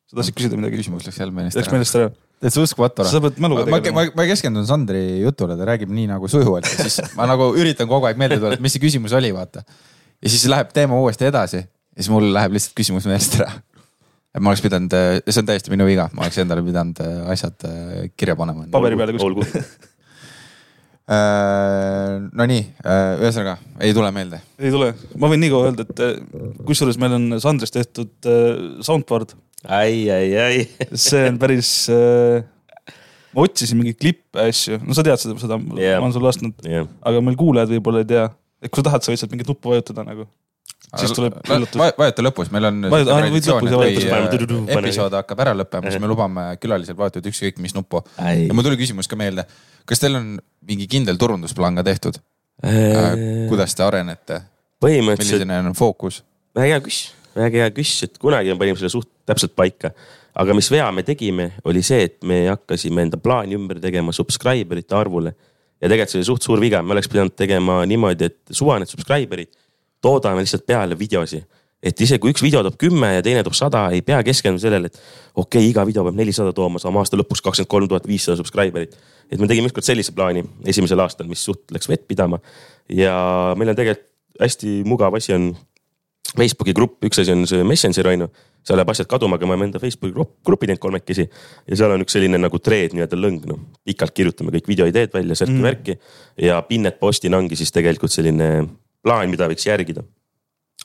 sa tahtsid küsida midagi? küsimus läks jälle meelest Läks ära. meelest ära? Täitsa uskumatu sa ära. pead mäluga ma, ma tegelema., ma keskendun Sandri jutule, ta räägib nii nagu sujuvalt ja siis ma nagu üritan kogu aeg meelde tuletada, mis see küsimus oli, vaata. ja siis läheb teema uuesti edasi ja siis mul läheb lihtsalt küsimus meelest ära. et ma oleks pidanud, see on täiesti minu viga, ma oleks endale pidanud äh, asjad äh, kirja panema. paberi peale kuskil. olgu, Nonii, ühesõnaga ei tule meelde. ei tule, ma võin nii kaua öelda, et kusjuures meil on Sandrist tehtud eh, soundboard, ai, ai, ai. see on päris äh,. ma otsisin mingeid klippe asju, no sa tead seda, seda yeah. ma olen sulle lasknud, jah, aga meil kuulajad võib-olla ei tea. et kui sa tahad, sa võid sealt mingit nuppu vajutada nagu. Siis tuleb üllatus. vajuta lõpus, meil on äh, episood hakkab ära lõppema, siis me lubame külalisel vajutada ükskõik mis nuppu. ja. mul tuli küsimus ka meelde, kas teil on mingi kindel turundusplaan ka tehtud? kuidas te arenete, milline on fookus? väga hea küss, väga hea küss, et kunagi me panime selle suht täpselt paika. aga mis vea me tegime, oli see, et me hakkasime enda plaani ümber tegema subscriber ite arvule. ja tegelikult see oli suht suur viga, me oleks pidanud tegema niimoodi, et suva need subscriber'id toodame lihtsalt peale videosi. et isegi kui üks video toob kümme ja teine toob sada, ei pea keskenduma sellele, et okei okay,, iga video peab nelisada tooma, saame aasta lõpuks kakskümmend kolm tuhat viissada subscriber'it. et me tegime ükskord sellise plaani esimesel aastal, mis suht läks vett pidama ja meil on tegelikult hästi mugav asi on Facebooki grupp, üks asi on see Messenger on ju, seal läheb asjad kaduma, aga me oleme enda Facebooki grupp, grupi teinud kolmekesi ja seal on üks selline nagu thread nii-öelda lõng, noh. pikalt kirjutame kõik videoideed välja, särki-värki mm. ja Pinnet postina ongi siis tegelikult selline plaan, mida võiks järgida.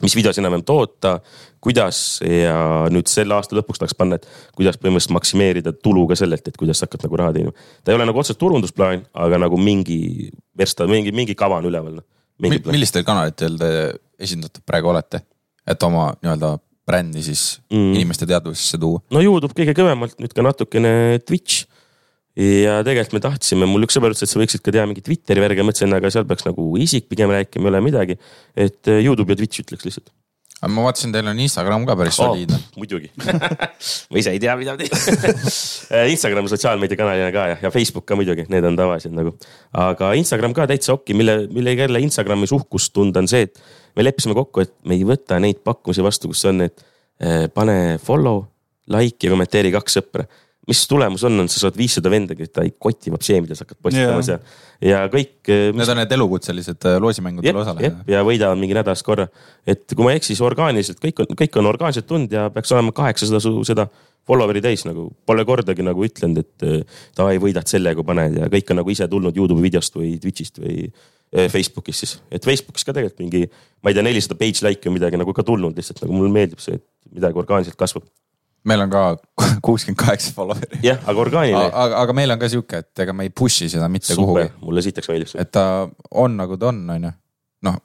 mis videos enam-vähem toota, kuidas ja nüüd selle aasta lõpuks tahaks panna, et kuidas põhimõtteliselt maksimeerida tulu ka sellelt, et kuidas sa hakkad nagu raha teenima. ta ei ole nagu otseselt turundusplaan, aga nagu mingi versta, mingi, mingi kava on üleval noh. Millistel kanalitel te esindatud praegu olete, et oma nii-öelda brändi siis Mm. inimeste teadvusesse tuua? no Youtube kõige kõvemalt, nüüd ka natukene Twitch. ja tegelikult me tahtsime, mul üks sõber ütles, et sa võiksid ka teha mingi Twitteri värgi, ma mõtlesin, aga seal peaks nagu isik pigem rääkima, ei ole midagi. et eh, Youtube ja Twitch ütleks lihtsalt. Aga ma vaatasin, teil on Instagram ka päris soliidne. muidugi ma ise ei tea, mida teha Instagram sotsiaalmeediakanalina ka ja, ja Facebook ka muidugi, need on tavalised nagu. aga Instagram ka täitsa okei, mille, millega jälle Instagramis uhkust tunda on see, et me leppisime kokku, et me ei võta neid pakkumisi vastu, kus on, et eh, pane follow, like ja kommenteeri kaks sõpra mis tulemus on, on, sa saad viissada venda, keda ei koti vapsee, mida sa hakkad postitama seal ja kõik. Need on need elukutselised äh, loosimängudel osalejad. ja võidavad mingi nädalas korra, et kui ma ei eksi, siis orgaaniliselt kõik on, kõik on orgaaniliselt tulnud ja peaks olema kaheksasada su seda follower'i täis nagu, pole kordagi nagu ütlenud, et äh, davai, võidad selle, kui paned ja kõik on nagu ise tulnud Youtube'i videost või Twitch'ist või Facebookist siis, et Facebookis ka tegelikult mingi, ma ei tea, nelisada page like'i või midagi nagu ka tulnud lihtsalt nagu mulle meeldib see, et midagi orgaaniliselt kasvab. Meil on ka kuuskümmend kaheksa follower'i. jah, aga orgaaniline. aga, aga meil on ka sihuke, et ega me ei push'i seda mitte kuhugi, mulle sitaks meeldib see. et ta on nagu ta on, on ju. noh,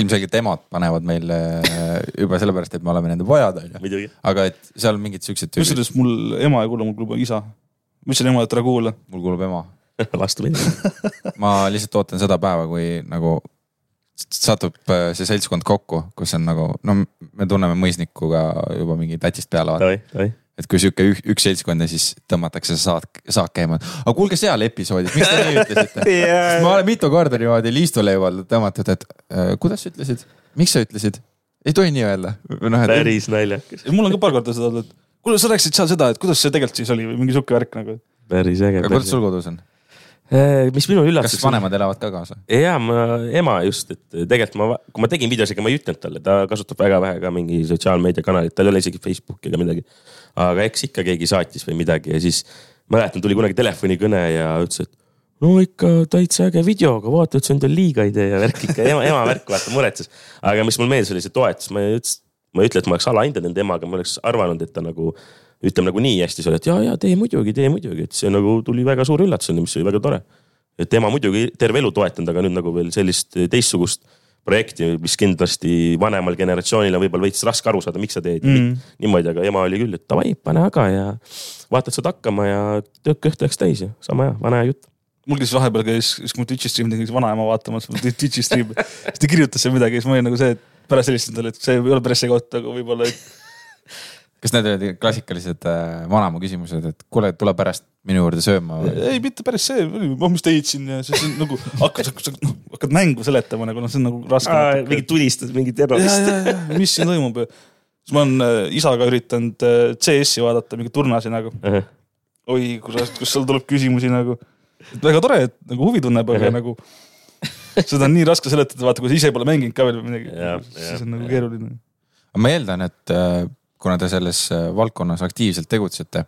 ilmselgelt emad panevad meile juba sellepärast, et me oleme nende pojad, on ju. muidugi. aga et seal mingid siuksed kusjuures mul ema ei kuula, mul kuulab isa. ma ütlesin emale, et ära kuula. mul kuulub ema. vastupidi. ma lihtsalt ootan seda päeva, kui nagu satub äh, see seltskond kokku, kus on nagu, no me tunneme mõisnikuga juba mingi tätist peale vaata. et kui sihuke ük, üks seltskond ja siis tõmmatakse saak, saak käima. aga kuulge seal episoodis, miks te nii ütlesite? Sest ma olen mitu korda niimoodi liistuleivalt tõmmatud, et äh, kuidas sa ütlesid, miks sa ütlesid? ei tohi nii öelda. et päris naljakas. mul on ka paar korda seda olnud, et kuule, sa rääkisid seal seda, et kuidas see tegelikult siis oli või mingi sihuke värk nagu. päris äge. aga kuidas sul kodus on? Mis minul kas üllatas? vanemad elavad ka kaasa? ja ma, ema just, et tegelikult ma, kui ma tegin videosid, ega ma ei ütelnud talle, ta kasutab väga vähe ka mingi sotsiaalmeediakanalit, tal ei ole isegi Facebooki ega midagi. aga eks ikka keegi saatis või midagi ja siis mäletan, tuli kunagi telefonikõne ja ütles, et no ikka täitsa äge video, aga vaata, et see on teil liiga ei tee ja värk ikka, ema, ema värk vaata muretses. aga mis mul meeldis, oli see toetus, ma ei ütleks, ma ei ütle, et ma oleks alahindanud enda emaga, ma oleks arvanud, et ta nagu ütleme nagu nii hästi seal, et ja, ja tee muidugi, tee muidugi, et see nagu tuli väga suur üllatusena, mis oli väga tore et tema muidugi terve elu toetanud, aga nüüd nagu veel sellist teistsugust projekti, mis kindlasti vanemal generatsioonil on võib-olla veits raske aru saada, miks sa teed mm. niimoodi, aga ema oli küll, et davai, pane aga ja vaata, et saad hakkama ja kõht läks täis ja sama hea, vana hea jutt. mul käis vahepeal käis, siis kui ma Twitch'i striim tegin, siis vanaema vaatamas, Twitch'i striim, siis ta kirjutas seal midagi, siis ma olin nagu see, et pärast helistasin talle, et see ei ole päris see koht, aga võib-olla, et kas need olid klassikalised äh, vanaema küsimused, et kuule, tule pärast minu juurde sööma või? ei, mitte päris see, oh mis tegid siin ja siis on nagu hakkad, hakkad mängu seletama nagu noh, see on nagu raske. mingi tulistad, mingi ja, terrorist. ja, ja mis siin toimub ja siis ma olen äh, isaga üritanud äh, CS-i vaadata, mingeid turnasi nagu. oi, kurat, kus seal tuleb küsimusi nagu. väga tore, et nagu huvi tunneb, aga nagu seda on nii raske seletada, vaata, kui sa ise pole mänginud ka veel midagi siis on nagu keeruline. aga ma eeldan, et äh, kuna te selles äh, valdkonnas aktiivselt tegutsete,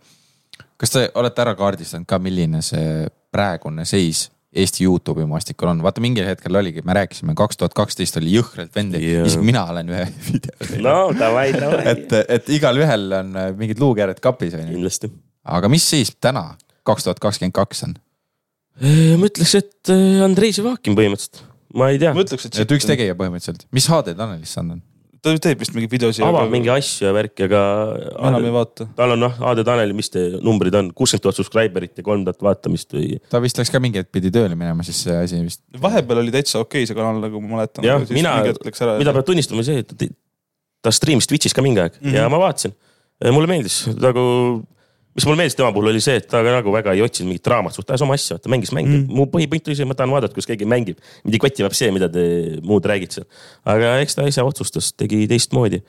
kas te olete ära kaardistanud ka, milline see praegune seis Eesti Youtube'i maastikul on, vaata mingil hetkel oligi, me rääkisime, kaks tuhat kaksteist oli jõhkralt vendi Jaa. isegi mina olen ühe video teinud no davai, davai. et, et igalühel on äh, mingid luukered kapis on ju, kindlasti. aga mis seis täna, kaks tuhat kakskümmend kaks on? ma ütleks, et äh, Andrei Živakin põhimõtteliselt, ma ei tea ma, ütleks, et et üks tegija põhimõtteliselt, mis HD Tanelist saanud on? Ta teeb vist mingeid videosid. avab mingi asju ja värki, aga ma enam ei vaata. tal on noh, AD Taneli, mis te numbrid on, kuuskümmend tuhat subscriber'it ja kolm tuhat vaatamist või. ta vist läks ka mingi hetk pidi tööle minema, siis see asi vist. vahepeal oli täitsa okei see kanal, nagu ma mäletan. jah, mina, mida peab tunnistama, see, et ta stream'is Twitch'is ka mingi aeg mm. -hmm. ja ma vaatasin. mulle meeldis nagu, mis mulle meeldis tema puhul oli see, et ta nagu väga ei otsinud mingit draamat, suht ajas oma asja, ta mängis mänge mm. -hmm. mu põhipoint oli see, ma tahan vaadata, kus keegi mängib. mind ei koti peab see, mida te muud räägite seal. aga eks ta ise otsustas, tegi teistmoodi.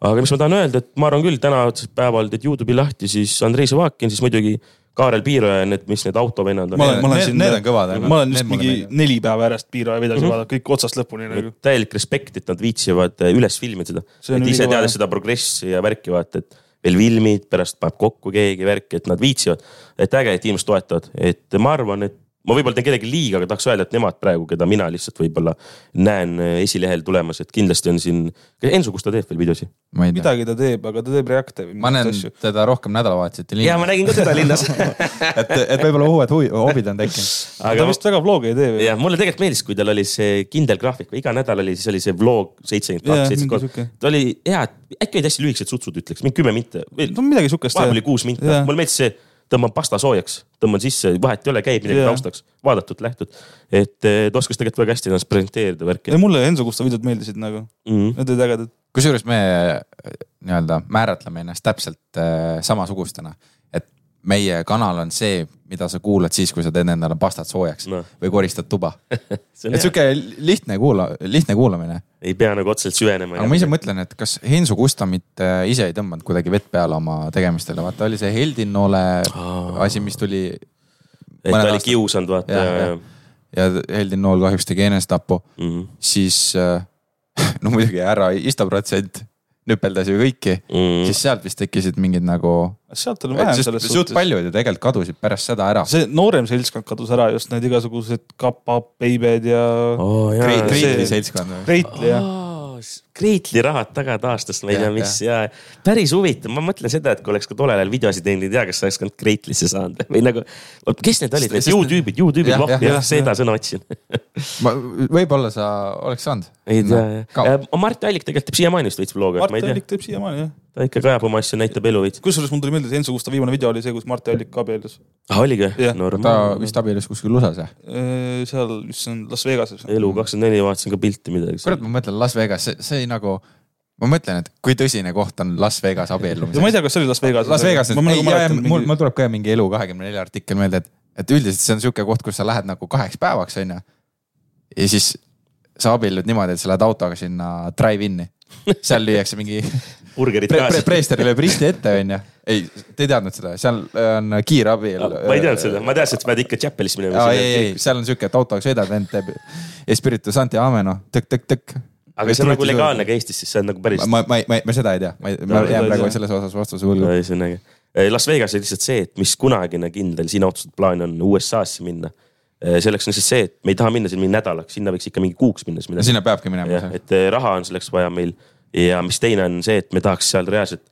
aga mis ma tahan öelda, et ma arvan küll, täna päeval teed Youtube'i lahti, siis Andrei Živakin, siis muidugi Kaarel Piiroja ja need, mis need autovennad on Ma olen- ma olen siin- need on kõvad. ma olen just mingi neli päeva järjest piiraja videosid Mhm. vaadanud, kõik otsast lõpuni nagu. täielik respekt, et nad viitsivad äh, üles filmida seda. Et ise teades seda progressi ja värki vaata, et veel filmid, pärast paneb kokku keegi värki, et nad viitsivad. et äge, et inimesed toetavad, et ma arvan, et ma võib-olla teen kellelegi liiga, aga tahaks öelda, et nemad praegu, keda mina lihtsalt võib-olla näen äh, esilehel tulemas, et kindlasti on siin. Enso, kus ta teeb veel videosid? ma ei tea, midagi ta teeb, aga ta teeb react'e või ma näen asju. teda rohkem nädalavahetuseti ja ma linnas, nägin ka teda linnas. et, et võib-olla uued hobid on tekkinud. ta aga vist väga vlog'e ei tee või? ja mulle tegelikult meeldis, kui tal oli see kindel graafik, iga nädal oli, siis oli see vlog seitsekümmend kaks, seitsekümmend kolm. ta oli hea, äkki olid hästi lühikesed sutsud, ütleks, mingi kümme minti no midagi siukest. vahepeal oli kuus minti, mulle meeldis see, tõmban pasta soojaks, tõmban sisse, vahet ei ole, käib midagi Jaa. taustaks, vaadatud, lähtud. et eh, ta oskas tegelikult väga hästi ennast presenteerida värki mulle Enso Gustav videod meeldisid nagu, Mm. need olid ägedad. kusjuures me äh, nii-öelda määratleme ennast täpselt äh, samasugustena, meie kanal on see, mida sa kuulad siis, kui sa teed endale pastat soojaks Noh. või koristad tuba. et sihuke lihtne kuula, lihtne kuulamine. ei pea nagu otseselt süvenema. aga ma ise mõtlen, et kas Hensu Kustamit äh, ise ei tõmmanud kuidagi vett peale oma tegemistele, vaata oli see Heldinnoole asi, mis tuli et ta oli kiusanud, vaata Jah, ja, jah. ja Heldinnool kahjuks tegi enesetapu, mm.. siis äh, no muidugi härra Ista protsent nüpeldas ju kõiki Mm. siis sealt vist tekkisid mingid nagu, sealt oli vähem selles suht. paljud ju tegelikult kadusid pärast seda ära. see noorem seltskond kadus ära just need igasugused kapa, beibed ja Oh, Kreitli seltskond. Kreitli ja Aa, Kreitli rahad taga taastas, ma ei tea, Jah, mis ja päris huvitav, ma mõtlen seda, et kui oleks ka tollel ajal videosid teinud, ei tea, kas oleks ka Kreitlisse saanud või nagu. kes need olid, need Sest- ju-tüübid, ju-tüübid Jah,, seda sõna otsin. võib-olla sa oleks saanud. ei tea, jah. Mart Allik tegelikult teeb siiamaani vist veits vlog'e, Mart ma tea Allik, teeb siiamaani jah. Ta ikka kajab oma asju, näitab elu veits. kusjuures mul tuli meelde, et Enso Gustav viimane video oli see, kus Mart Allik abiellus. ah, oligi Jah.? ta vist abiellus kuskil USA-s jah? seal, mis on Las Vegases. elu kakskümmend neli, vaatasin ka pilti midagi. kurat, ma mõtlen Las Vegas, see, see nagu, ma mõtlen, et kui tõsine koht on Las Vegas ma ei abiellumiseks. tea, kas see oli Las Vegas. Las Vegas, mul, mingi mul tuleb ka mingi Elu24 artikkel meelde, et, et üldiselt see on sihuke koht, kus sa lähed nagu kaheks päevaks, onju. ja siis sa abiellud niimoodi, et sa lähed autoga sinna drive-in'i. Seal lüüakse mingi burgerid pre, pre,. preester lööb risti ette, onju. ei, te ei teadnud seda, seal on kiirabielu. ma ei teadnud seda, ma teadsin, et sa pead ikka Chapelisse minema. ei, ei, ei, seal on siuke, et autoga sõidad, vend teeb Espiritu Santi Ameno, tõkk-tõkk-tõkk. aga see on nagu legaalne ka Eestis, siis see on nagu päris. ma, ma, ma, ma seda ei tea, ma, ma No, jään ei praegu selles osas vastuse võlgu. ei, see on äge. Las Vegas oli lihtsalt see, et mis kunagine kindel sinu otsustatud plaan on USA-sse minna. Selleks on lihtsalt see, et me ei taha minna siin mingi nädalaks, sinna võiks ikka mingi kuuks minna. sinna peabki minema et eh, raha on selleks vaja meil ja mis teine on see, et me tahaks seal reaalselt,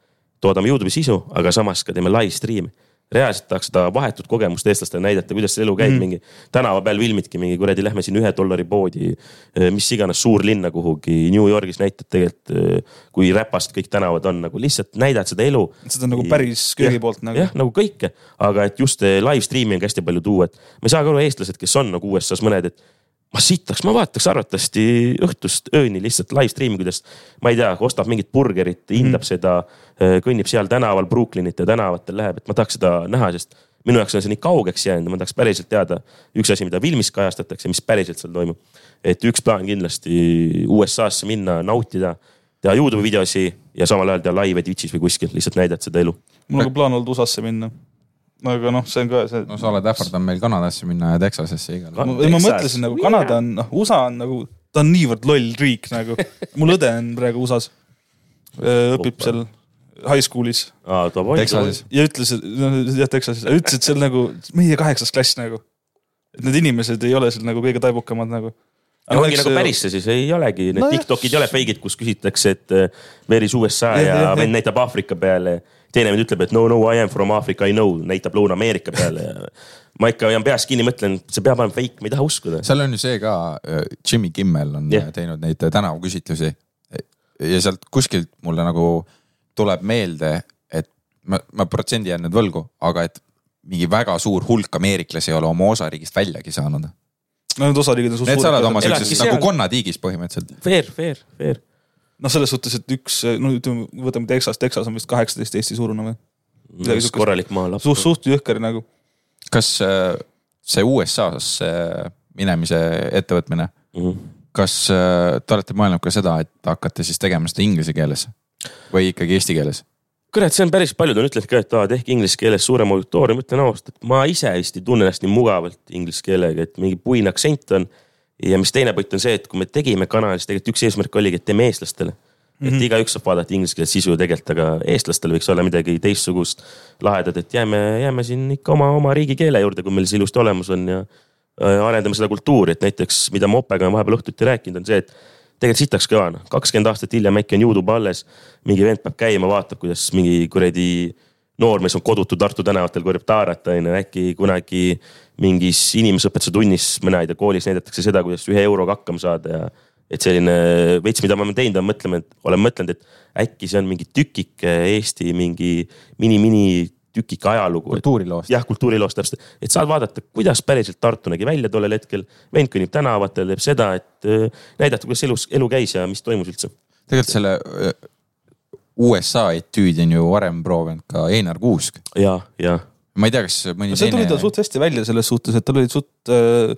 toodame Youtube'i sisu, aga samas ka teeme live stream'i. Reaalselt tahaks seda vahetut kogemust eestlastele näidata, kuidas see elu käib mm., mingi tänava peal filmidki mingi kuradi, lähme siin ühe dollari poodi, mis iganes suurlinna kuhugi New Yorgis näitad tegelikult, kui räpast kõik tänavad on nagu lihtsalt näidad seda elu. seda nagu päris köögi poolt nagu jah, nagu kõike, aga et just eh, live stream'i on ka hästi palju tuua, et ma ei saa ka aru, eestlased, kes on nagu USA-s mõned, et ma sitaks, ma vaataks arvatavasti õhtust ööni lihtsalt live stream'i, kuidas ma ei tea, ostab mingit burgerit, hindab mm. seda, kõnnib seal tänaval Brooklynite tänavatel läheb, et ma tahaks seda näha, sest minu jaoks on see nii kaugeks jäänud ja ma tahaks päriselt teada üks asi, mida filmis kajastatakse, mis päriselt seal toimub. et üks plaan kindlasti USA-sse minna, nautida, teha Youtube'i videosi ja samal ajal teha laive Twitch'is või kuskil, lihtsalt näidata seda elu mul on ka plaan olnud USA-sse minna. Aga noh, see on ka see no sa oled ähvardanud meil Kanadasse minna ja Texasesse igal Ka- juhul. ma, ei, ma mõtlesin nagu. Kanada on, noh, USA on nagu, ta on niivõrd loll riik nagu. mul õde on praegu USA-s. õpib seal high school'is Texasis. ja ütles, et jah, Texasis, ütles, et see on nagu meie kaheksas klass nagu. et need inimesed ei ole seal nagu kõige taibukamad nagu. aga ongi nagu päris see siis ei olegi, need No no. Tiktokid ei ole fake'id, kus küsitakse, et äh, where is USA ja jah, jah. vend näitab Aafrika peale. Teine vend ütleb, et no, no I am from Africa, I know, näitab Lõuna-Ameerika peale ja ma ikka hoian peas kinni, mõtlen, see peab olema fake, ma ei taha uskuda. seal on ju see ka, Jimmy Kimmel on yeah. teinud neid tänavaküsitlusi. ja sealt kuskilt mulle nagu tuleb meelde, et ma, ma protsendi jään nüüd võlgu, aga et mingi väga suur hulk ameeriklasi ei ole oma osariigist väljagi saanud. no need osariigid on suht Need sa oled oma siukses nagu konnatiigis põhimõtteliselt. Fair, fair, fair. noh, selles suhtes, et üks, no ütleme, võtame Texas, Texas on vist kaheksateist Eesti suurune või? Midagi sihukest. korralik maalaps. suht, suht jõhker nagu. kas äh, see USA-sse minemise ettevõtmine, Mhm. kas äh, te olete mõelnud ka seda, et hakkate siis tegema seda inglise keeles või ikkagi eesti keeles? kurat, see on päris paljud on ütlenud ka, et aa, tehke inglise keeles suurem auditoorium, ütlen ausalt, et ma ise vist ei tunne ennast nii mugavalt inglise keelega, et mingi puine aktsent on. Ja mis teine point on see, et kui me tegime kanali, siis tegelikult üks eesmärk oligi, et teeme eestlastele. et mm -hmm. igaüks saab vaadata inglise keeles sisu tegelikult, aga eestlastel võiks olla midagi teistsugust lahedat, et jääme, jääme siin ikka oma, oma riigikeele juurde, kui meil see ilusti olemas on ja äh, arendame seda kultuuri, et näiteks, mida ma Opega olen vahepeal õhtuti rääkinud, on see, et tegelikult sitaks kõva noh, kakskümmend aastat hiljem äkki on Youtube alles. mingi vend peab käima, vaatab, kuidas mingi kuradi noormees on kodutu Tartu tänavatel, korjab taarat on ju, äkki kunagi mingis inimeseõpetuse tunnis, mina ei tea, koolis näidatakse seda, kuidas ühe euroga hakkama saada ja. et selline veits, mida me oleme teinud, on mõtlema, et oleme mõtelnud, et äkki see on mingi tükike Eesti mingi mini-mini tükike ajalugu. kultuuriloost. jah, kultuuriloost täpselt, et saad vaadata, kuidas päriselt Tartu nägi välja tollel hetkel. vend kõnnib tänavatel, teeb seda, et äh, näidata, kuidas elus, elu käis ja mis toimus üldse. tegelikult selle USA etüüdi on ju varem proovinud ka Einar Kuusk. ja, ja ma ei tea, kas mõni see tuli teine tal, suht hästi välja selles suhtes, et tal olid suht äh,,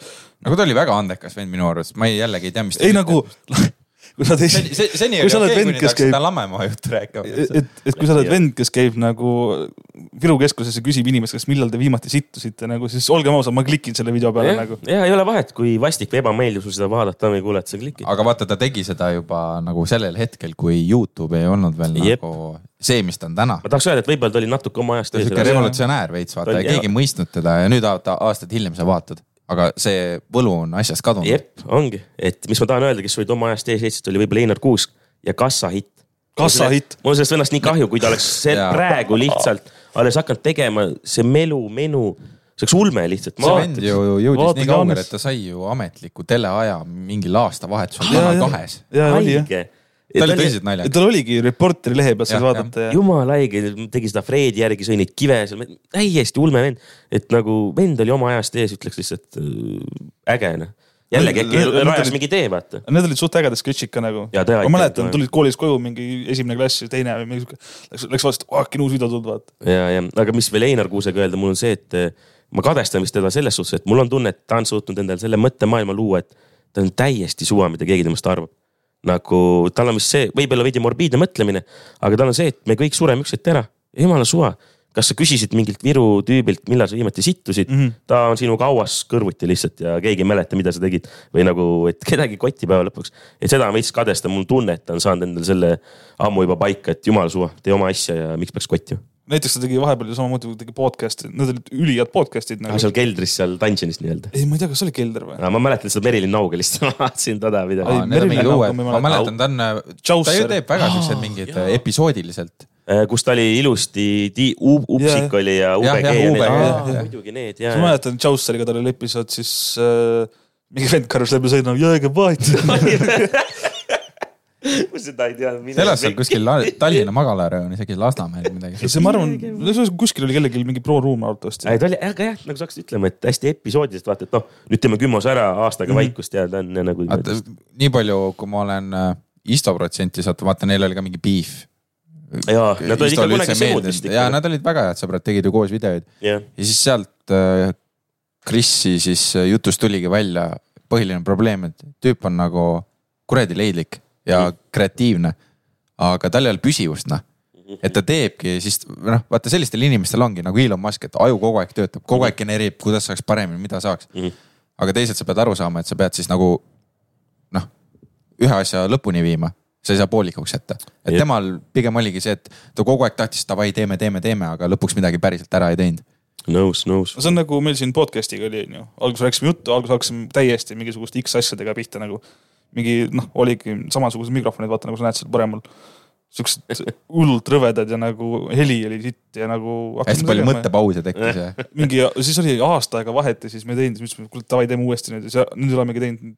nagu ta oli väga andekas vend minu arvates, ma ei, jällegi ei tea, mis. ei nagu, kui sa teist, see, seni kui oli oled okei, kes ta hakkas seda Lammemaa juttu rääkima. et, et kui sa oled vend, kes käib nagu Viru keskuses ja küsib inimeste käest, millal te viimati sittusite nagu, siis olgem ausad, ma klikin selle video peale ja, nagu. ja ei ole vahet, kui vastik või ebameeldiv sul seda vaadata või kuulata, sa klikid. aga vaata, ta tegi seda juba nagu sellel hetkel, kui Youtube ei olnud veel Jep. nagu see, mis ta on täna. ma tahaks öelda, et võib-olla ta oli natuke oma ajast ta oli siuke revolutsionäär veits, vaata Ta ja keegi ei mõistnud teda ja nüüd vaata aastaid hiljem sa vaatad, aga see võlu on asjast kadunud. jep, ongi, et mis ma tahan öelda, kes olid oma ajast ees Eestit, oli võib-olla Einar Kuusk ja kassahitt. kassahitt, mul on sellest vennast nii kahju, kui ta oleks praegu lihtsalt alles hakanud tegema, see melu, menu, see oleks ulme lihtsalt. see vend ju jõudis vaata, nii kaugele, et ta sai ju ametliku teleaja mingil aastavahetusel Kanal kahes. haige. Ta oli tõsiselt naljakas. tal oligi Reporteri lehe peal saad vaadata ja. jumala haige, tegi seda Fredi järgi, sõi neid kive seal, täiesti ulme vend. et nagu vend oli oma ajast ees, ütleks lihtsalt äh, äge noh. jällegi äkki rajas mingi tee, vaata. Need olid suht ägedad sketšid ka nagu. Ma mäletan, tulid koolis koju mingi esimene klass ja teine või mingi sihuke, läks, läks vaatasid, äkki on uus video tulnud, vaata. ja, ja aga mis veel Einar Kuusega öelda, mul on see, et eh, ma kadestan vist teda selles suhtes, et mul on tunne, et ta on suutnud endale selle mõttemaailma luua, et ta on täiesti suva, mida keegi temast arvab. Nagu tal on vist see, võib-olla veidi morbiidne mõtlemine, aga tal on see, et me kõik sureme üks hetk ära, jumala suva. kas sa küsisid mingilt Viru tüübilt, millal sa viimati sittusid mm. -hmm. ta on sinuga hauas kõrvuti lihtsalt ja keegi ei mäleta, mida sa tegid või nagu, et kedagi ei koti päeva lõpuks. et seda on veits kadestan, mul on tunne, et ta on saanud endale selle ammu juba paika, et jumala suva, tee oma asja ja miks peaks kottima. Näiteks ta tegi vahepeal ju samamoodi, tegi podcast'i, need olid ülihead podcast'id nagu. seal keldris seal dungeonis nii-öelda. ei, ma ei tea, kas see oli kelder või? ma mäletan seda Merilin Nauga lihtsalt, ma vaatasin teda video Ai,. Need on mingid Merilin uued, Nauka ma mäletan, ta on, ta ju teeb väga siuksed mingid jaa. episoodiliselt. Äh, kus ta oli ilusti, Upsik oli ja UBG muidugi need ja ma. mäletan, Chauceriga tal oli episood, siis äh, mingi vend karjus läbi sõidma, jõega vahet. ma seda ei teadnud. ta elas seal kuskil Tallinna magalarajoon, isegi Lasnamäel või midagi. see, ma arvan, kuskil oli kellelgi mingi pro room arvatavasti. ei, ta oli, aga jah, nagu sa hakkasid ütlema, et hästi episoodiliselt vaata, et noh, nüüd teeme kümmos ära aastaga mm -hmm. vaikust ja ta on ja nagu. nii palju, kui ma olen äh, Isto protsenti saanud, vaata neil oli ka mingi beef. jaa, nad olid ikka kunagi sõbrad vist ja ikka. nad olid väga head sõbrad, tegid ju koos videoid jah, ja siis sealt äh, Krisi siis äh, jutust tuligi välja põhiline probleem, et tüüp on nagu kuradi leidlik ja kreatiivne. aga tal ei ole püsivust, noh. et ta teebki siis noh, vaata sellistel inimestel ongi nagu Elon Musk, et aju kogu aeg töötab, kogu aeg genereerib, kuidas saaks paremini, mida saaks aga teisalt sa pead aru saama, et sa pead siis nagu noh, ühe asja lõpuni viima, sa ei saa poolikuks jätta. et Jep. temal pigem oligi see, et ta kogu aeg tahtis davai, teeme, teeme, teeme, aga lõpuks midagi päriselt ära ei teinud. nõus, nõus no. see on nagu meil siin podcast'iga oli, onju. alguses rääkisime juttu, alguses hakkasime täiesti mingisuguste X asjadega pihta nagu. Mingi noh, oligi samasugused mikrofonid, vaata nagu sa näed seal paremal. siuksed hullult rõvedad ja nagu heli oli sitt ja nagu. hästi palju. mõttepause tekkis ja mingi, siis oli aasta aega vahet ja siis me ei teinud, siis mõtlesime, kuule davai, teeme uuesti nüüd ja nüüd olemegi teinud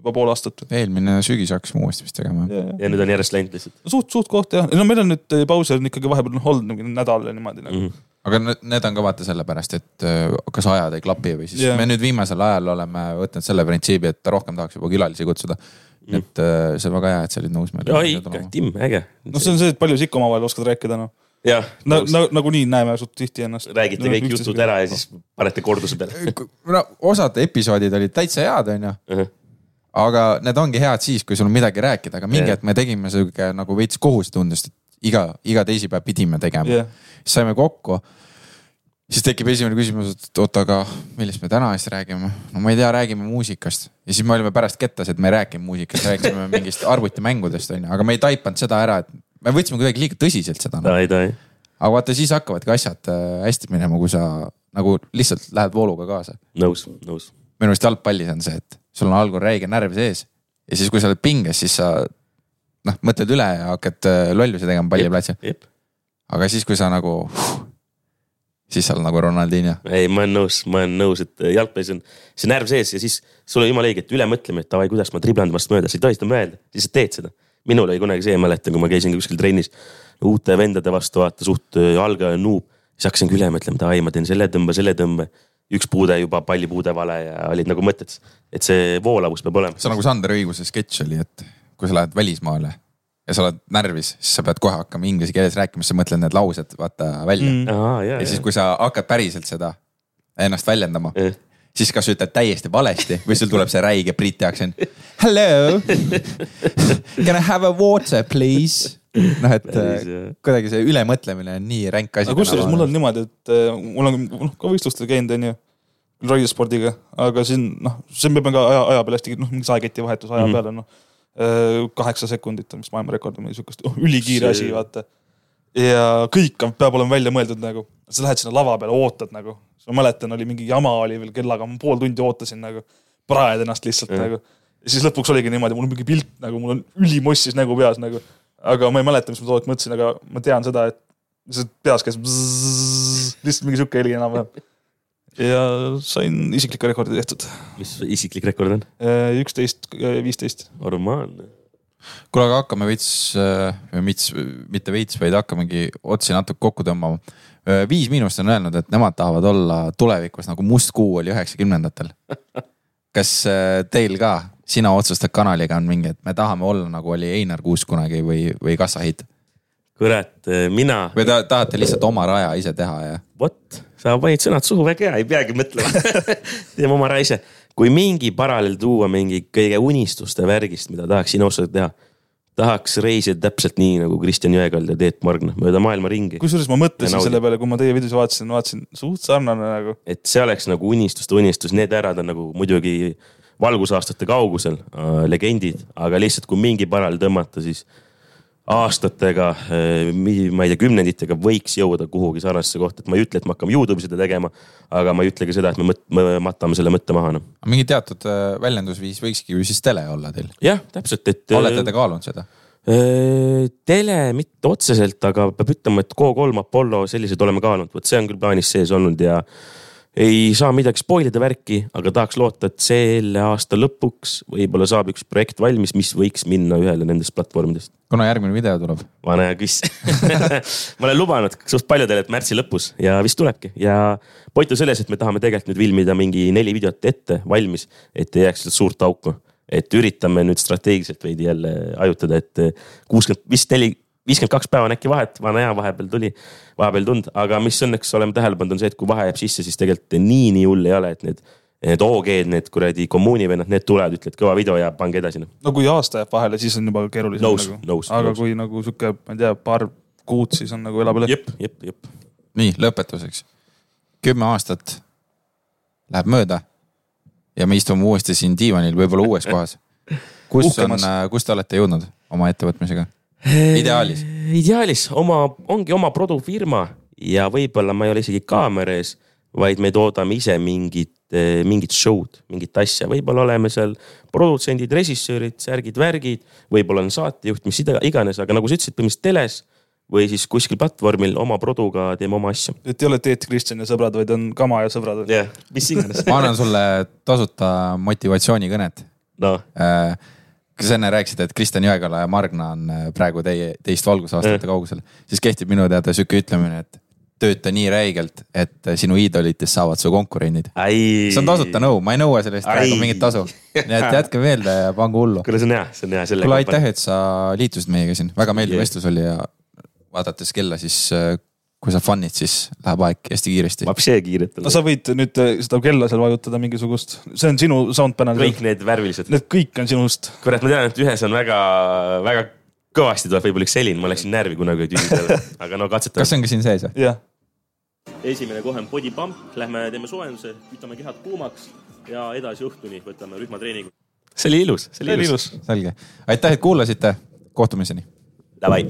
juba pool aastat. eelmine sügis hakkasime uuesti vist tegema. ja nüüd on järjest läinud lihtsalt suht, suht koht jah, no meil on nüüd pause on ikkagi vahepeal noh olnud mingi nädal ja niimoodi nagu. mm. -hmm. Aga need- on ka vaata sellepärast, et äh, kas ajad ei klapi või siis yeah. me nüüd viimasel ajal oleme võtnud selle printsiibi, et rohkem tahaks juba külalisi kutsuda mm.. et äh, see on väga hea, et sa olid nõus meile. ja ikka, Tim, äge. noh, see on see, et palju sa ikka omavahel oskad rääkida noh. jah, na-, na-, nagunii näeme suht tihti ennast. räägite kõik jutud ära ja siis panete korduse peale. no osad episoodid olid täitsa head, onju. aga need ongi head siis, kui sul on midagi rääkida, aga mingi hetk me tegime sihuke nagu veits kohustundest, et iga, iga teisipäev pidime tegema jah, siis saime kokku. siis tekib esimene küsimus, et oot, aga millest me täna siis räägime? no ma ei tea, räägime muusikast ja siis me olime pärast kettas, et me ei rääkinud muusikast, rääkisime mingist arvutimängudest onju, aga me ei taipanud seda ära, et me võtsime kuidagi liiga tõsiselt seda no.. aga vaata, siis hakkavadki asjad äh, hästi minema, kui sa nagu lihtsalt lähed vooluga kaasa. nõus, nõus. minu arust jalgpallis on see, et sul on algul räige närv sees ja siis, kui sa oled pinges, siis sa noh, mõtled üle ja hakkad äh, lollusi tegema palliplatsil. aga siis, kui sa nagu, siis sa oled nagu Ronaldinho. ei, ma olen nõus, ma olen nõus, et jalgpallis on see närv sees ja siis sul on jumala õige, et üle mõtlema, et davai, kuidas ma triblan temast mööda, sa ei tohi seda mõelda, lihtsalt teed seda. minul oli kunagi see, mäletan, kui ma käisin kuskil trennis uute vendade vastu, vaata suht äh, algaja nuub, siis hakkasingi üle mõtlema, davai, ma teen selle tõmbe, selle tõmbe. üks puude juba pallipuude vale ja olid nagu mõtted, et see voolavus peab olema. see on nagu Sander Õiguse sketš oli, et kui sa lähed välismaale ja sa oled närvis, siis sa pead kohe hakkama inglise keeles rääkima, siis sa mõtled need laused vaata välja mm.. aa, ja, ja siis, kui sa hakkad päriselt seda ennast väljendama, Eh. siis kas sa ütled täiesti valesti või sul tuleb see räige briti aktsent. Hello, can I have a water please? noh, et jah. kuidagi see ülemõtlemine on nii ränk asi. aga kusjuures mul on niimoodi, et äh, mul on noh ka võistlustel käinud, onju. raiespordiga, aga siin noh, see me peame ka aja, aja peale hästi, noh mingi saeketi vahetus aja Mhm. peale noh. Kaheksa sekundit on vist maailmarekord või midagi siukest, ülikiire asi, vaata. ja kõik on, peab olema välja mõeldud nagu, sa lähed sinna lava peale, ootad nagu. ma mäletan, oli mingi jama oli veel kellaga, ma pool tundi ootasin nagu, praed ennast lihtsalt Jah. nagu. ja siis lõpuks oligi niimoodi, mul on mingi pilt nagu, mul on ülimossis nägu peas nagu. aga ma ei mäleta, mis ma too hetk mõtlesin, aga ma tean seda, et lihtsalt peas käis bzzz, lihtsalt mingi sihuke heli enam-vähem. Ja sain isikliku rekordi tehtud, mis isiklik rekord on? üksteist, viisteist. normaalne. kuule, aga hakkame veits, veits, mitte veits, vaid hakkamegi otsi natuke kokku tõmbama. Viis Miinust on öelnud, et nemad tahavad olla tulevikus nagu Must Kuu oli üheksakümnendatel. kas äh, teil ka, sina otsustad kanaliga on mingi, et me tahame olla nagu oli Einar Kuusk kunagi või, või Kassahiit kurat, mina, või ta, tahate lihtsalt oma raja ise teha ja? vot, sa panid sõnad suhu väga hea, ei peagi mõtlema. teeme oma ära ise. kui mingi paralleel tuua mingi kõige unistuste värgist, mida tahaks sinu otsusega teha, tahaks reisida täpselt nii nagu Kristjan Jõekald ja Teet Margna mööda maailma ringi. kusjuures ma mõtlesin selle peale, kui ma teie videos vaatasin, vaatasin suht sarnane nagu. et see oleks nagu unistuste unistus, need härrad on nagu muidugi valgusaastate kaugusel äh, legendid, aga lihtsalt kui mingi paralleel tõmmata, siis aastatega, ma ei tea, kümnenditega võiks jõuda kuhugi sarnasesse kohta, et ma ei ütle, et me hakkame Youtube'i seda tegema. aga ma ei ütle ka seda, et me mõt-, me matame selle mõtte maha noh. mingi teatud äh, väljendusviis võikski ju siis tele olla teil. jah, täpselt, et. olete te kaalunud seda? tele mitte otseselt, aga peab ütlema, et Go3 Apollo sellised oleme kaalunud, vot see on küll plaanis sees olnud ja ei saa midagi spoil ida värki, aga tahaks loota, et selle aasta lõpuks võib-olla saab üks projekt valmis, mis võiks minna ühele nendest platvormidest. kuna järgmine video tuleb? vana hea küss ma olen lubanud suht paljudele, et märtsi lõpus ja vist tulebki ja point on selles, et me tahame tegelikult nüüd filmida mingi neli videot ette valmis, et ei jääks lihtsalt suurt auku. et üritame nüüd strateegiliselt veidi jälle hajutada, et kuuskümmend, vist neli, viiskümmend kaks päeva on äkki vahet, vana hea vahepeal tuli, vahepeal tulnud, aga mis õnneks oleme tähele pannud, on see, et kui vahe jääb sisse, siis tegelikult nii, nii hull ei ole, et need Need OG-d, need kuradi kommuunivennad, need tulevad, ütled kõva video ja pange edasi noh. no kui aasta jääb vahele, siis on juba keerulisem nagu.. aga nõus. kui nagu sihuke, ma ei tea, paar kuud, siis on nagu elab üle. jep, jep, jep. nii lõpetuseks. kümme aastat läheb mööda ja me istume uuesti siin diivanil, võib-olla uues kohas. kus on Uhkemas., kus te olete jõudnud oma ettevõtmisega? Ideaalis.. ideaalis oma, ongi oma produfirma ja võib-olla ma ei ole isegi kaamera ees, vaid me toodame ise mingit, mingit show'd, mingit asja, võib-olla oleme seal produtsendid, režissöörid, särgid, värgid, võib-olla on saatejuht, mis iganes, aga nagu sa ütlesid, põhimõtteliselt teles või siis kuskil platvormil oma produga teeme oma asju. et ei ole Teet Kristjan ja sõbrad, vaid on Kama ja sõbrad. jah, mis iganes. ma annan sulle tasuta motivatsioonikõnet. noh, kui sa enne rääkisid, et Kristjan Jõekala ja Margna on äh, praegu teie, teist valgusaastate kaugusel, siis kehtib minu teada sihuke ütlemine, et tööta nii räigelt, et äh, sinu iidolitest saavad su konkurendid. see on tasuta nõu, ma ei nõua selle eest praegu mingit tasu. nii et jätke meelde ja pange hullu. kuule, see on hea, see on hea. kuule, aitäh, et sa liitusid meiega siin, väga meeldiv vestlus oli ja vaadates kella, siis äh, kui sa fun'id, siis läheb aeg hästi kiiresti. Vapšee kiirelt. no sa võid nüüd äh, seda kella seal vajutada mingisugust, see on sinu sound panel. kõik need värvilised. Need kõik on sinust. kurat, ma tean, et ühes on väga, väga kõvasti tuleb võib-olla üks selin, ma läksin närvi kunagi tüübi peale, aga no katsetame. kas see ongi siin sees või? jah, esimene kohe on body pump, lähme teeme soojenduse, kütame kehad kuumaks ja edasi õhtuni võtame rühmatreeningu. see oli ilus, see oli ilus. selge, aitäh, et kuulasite, kohtumiseni. Davai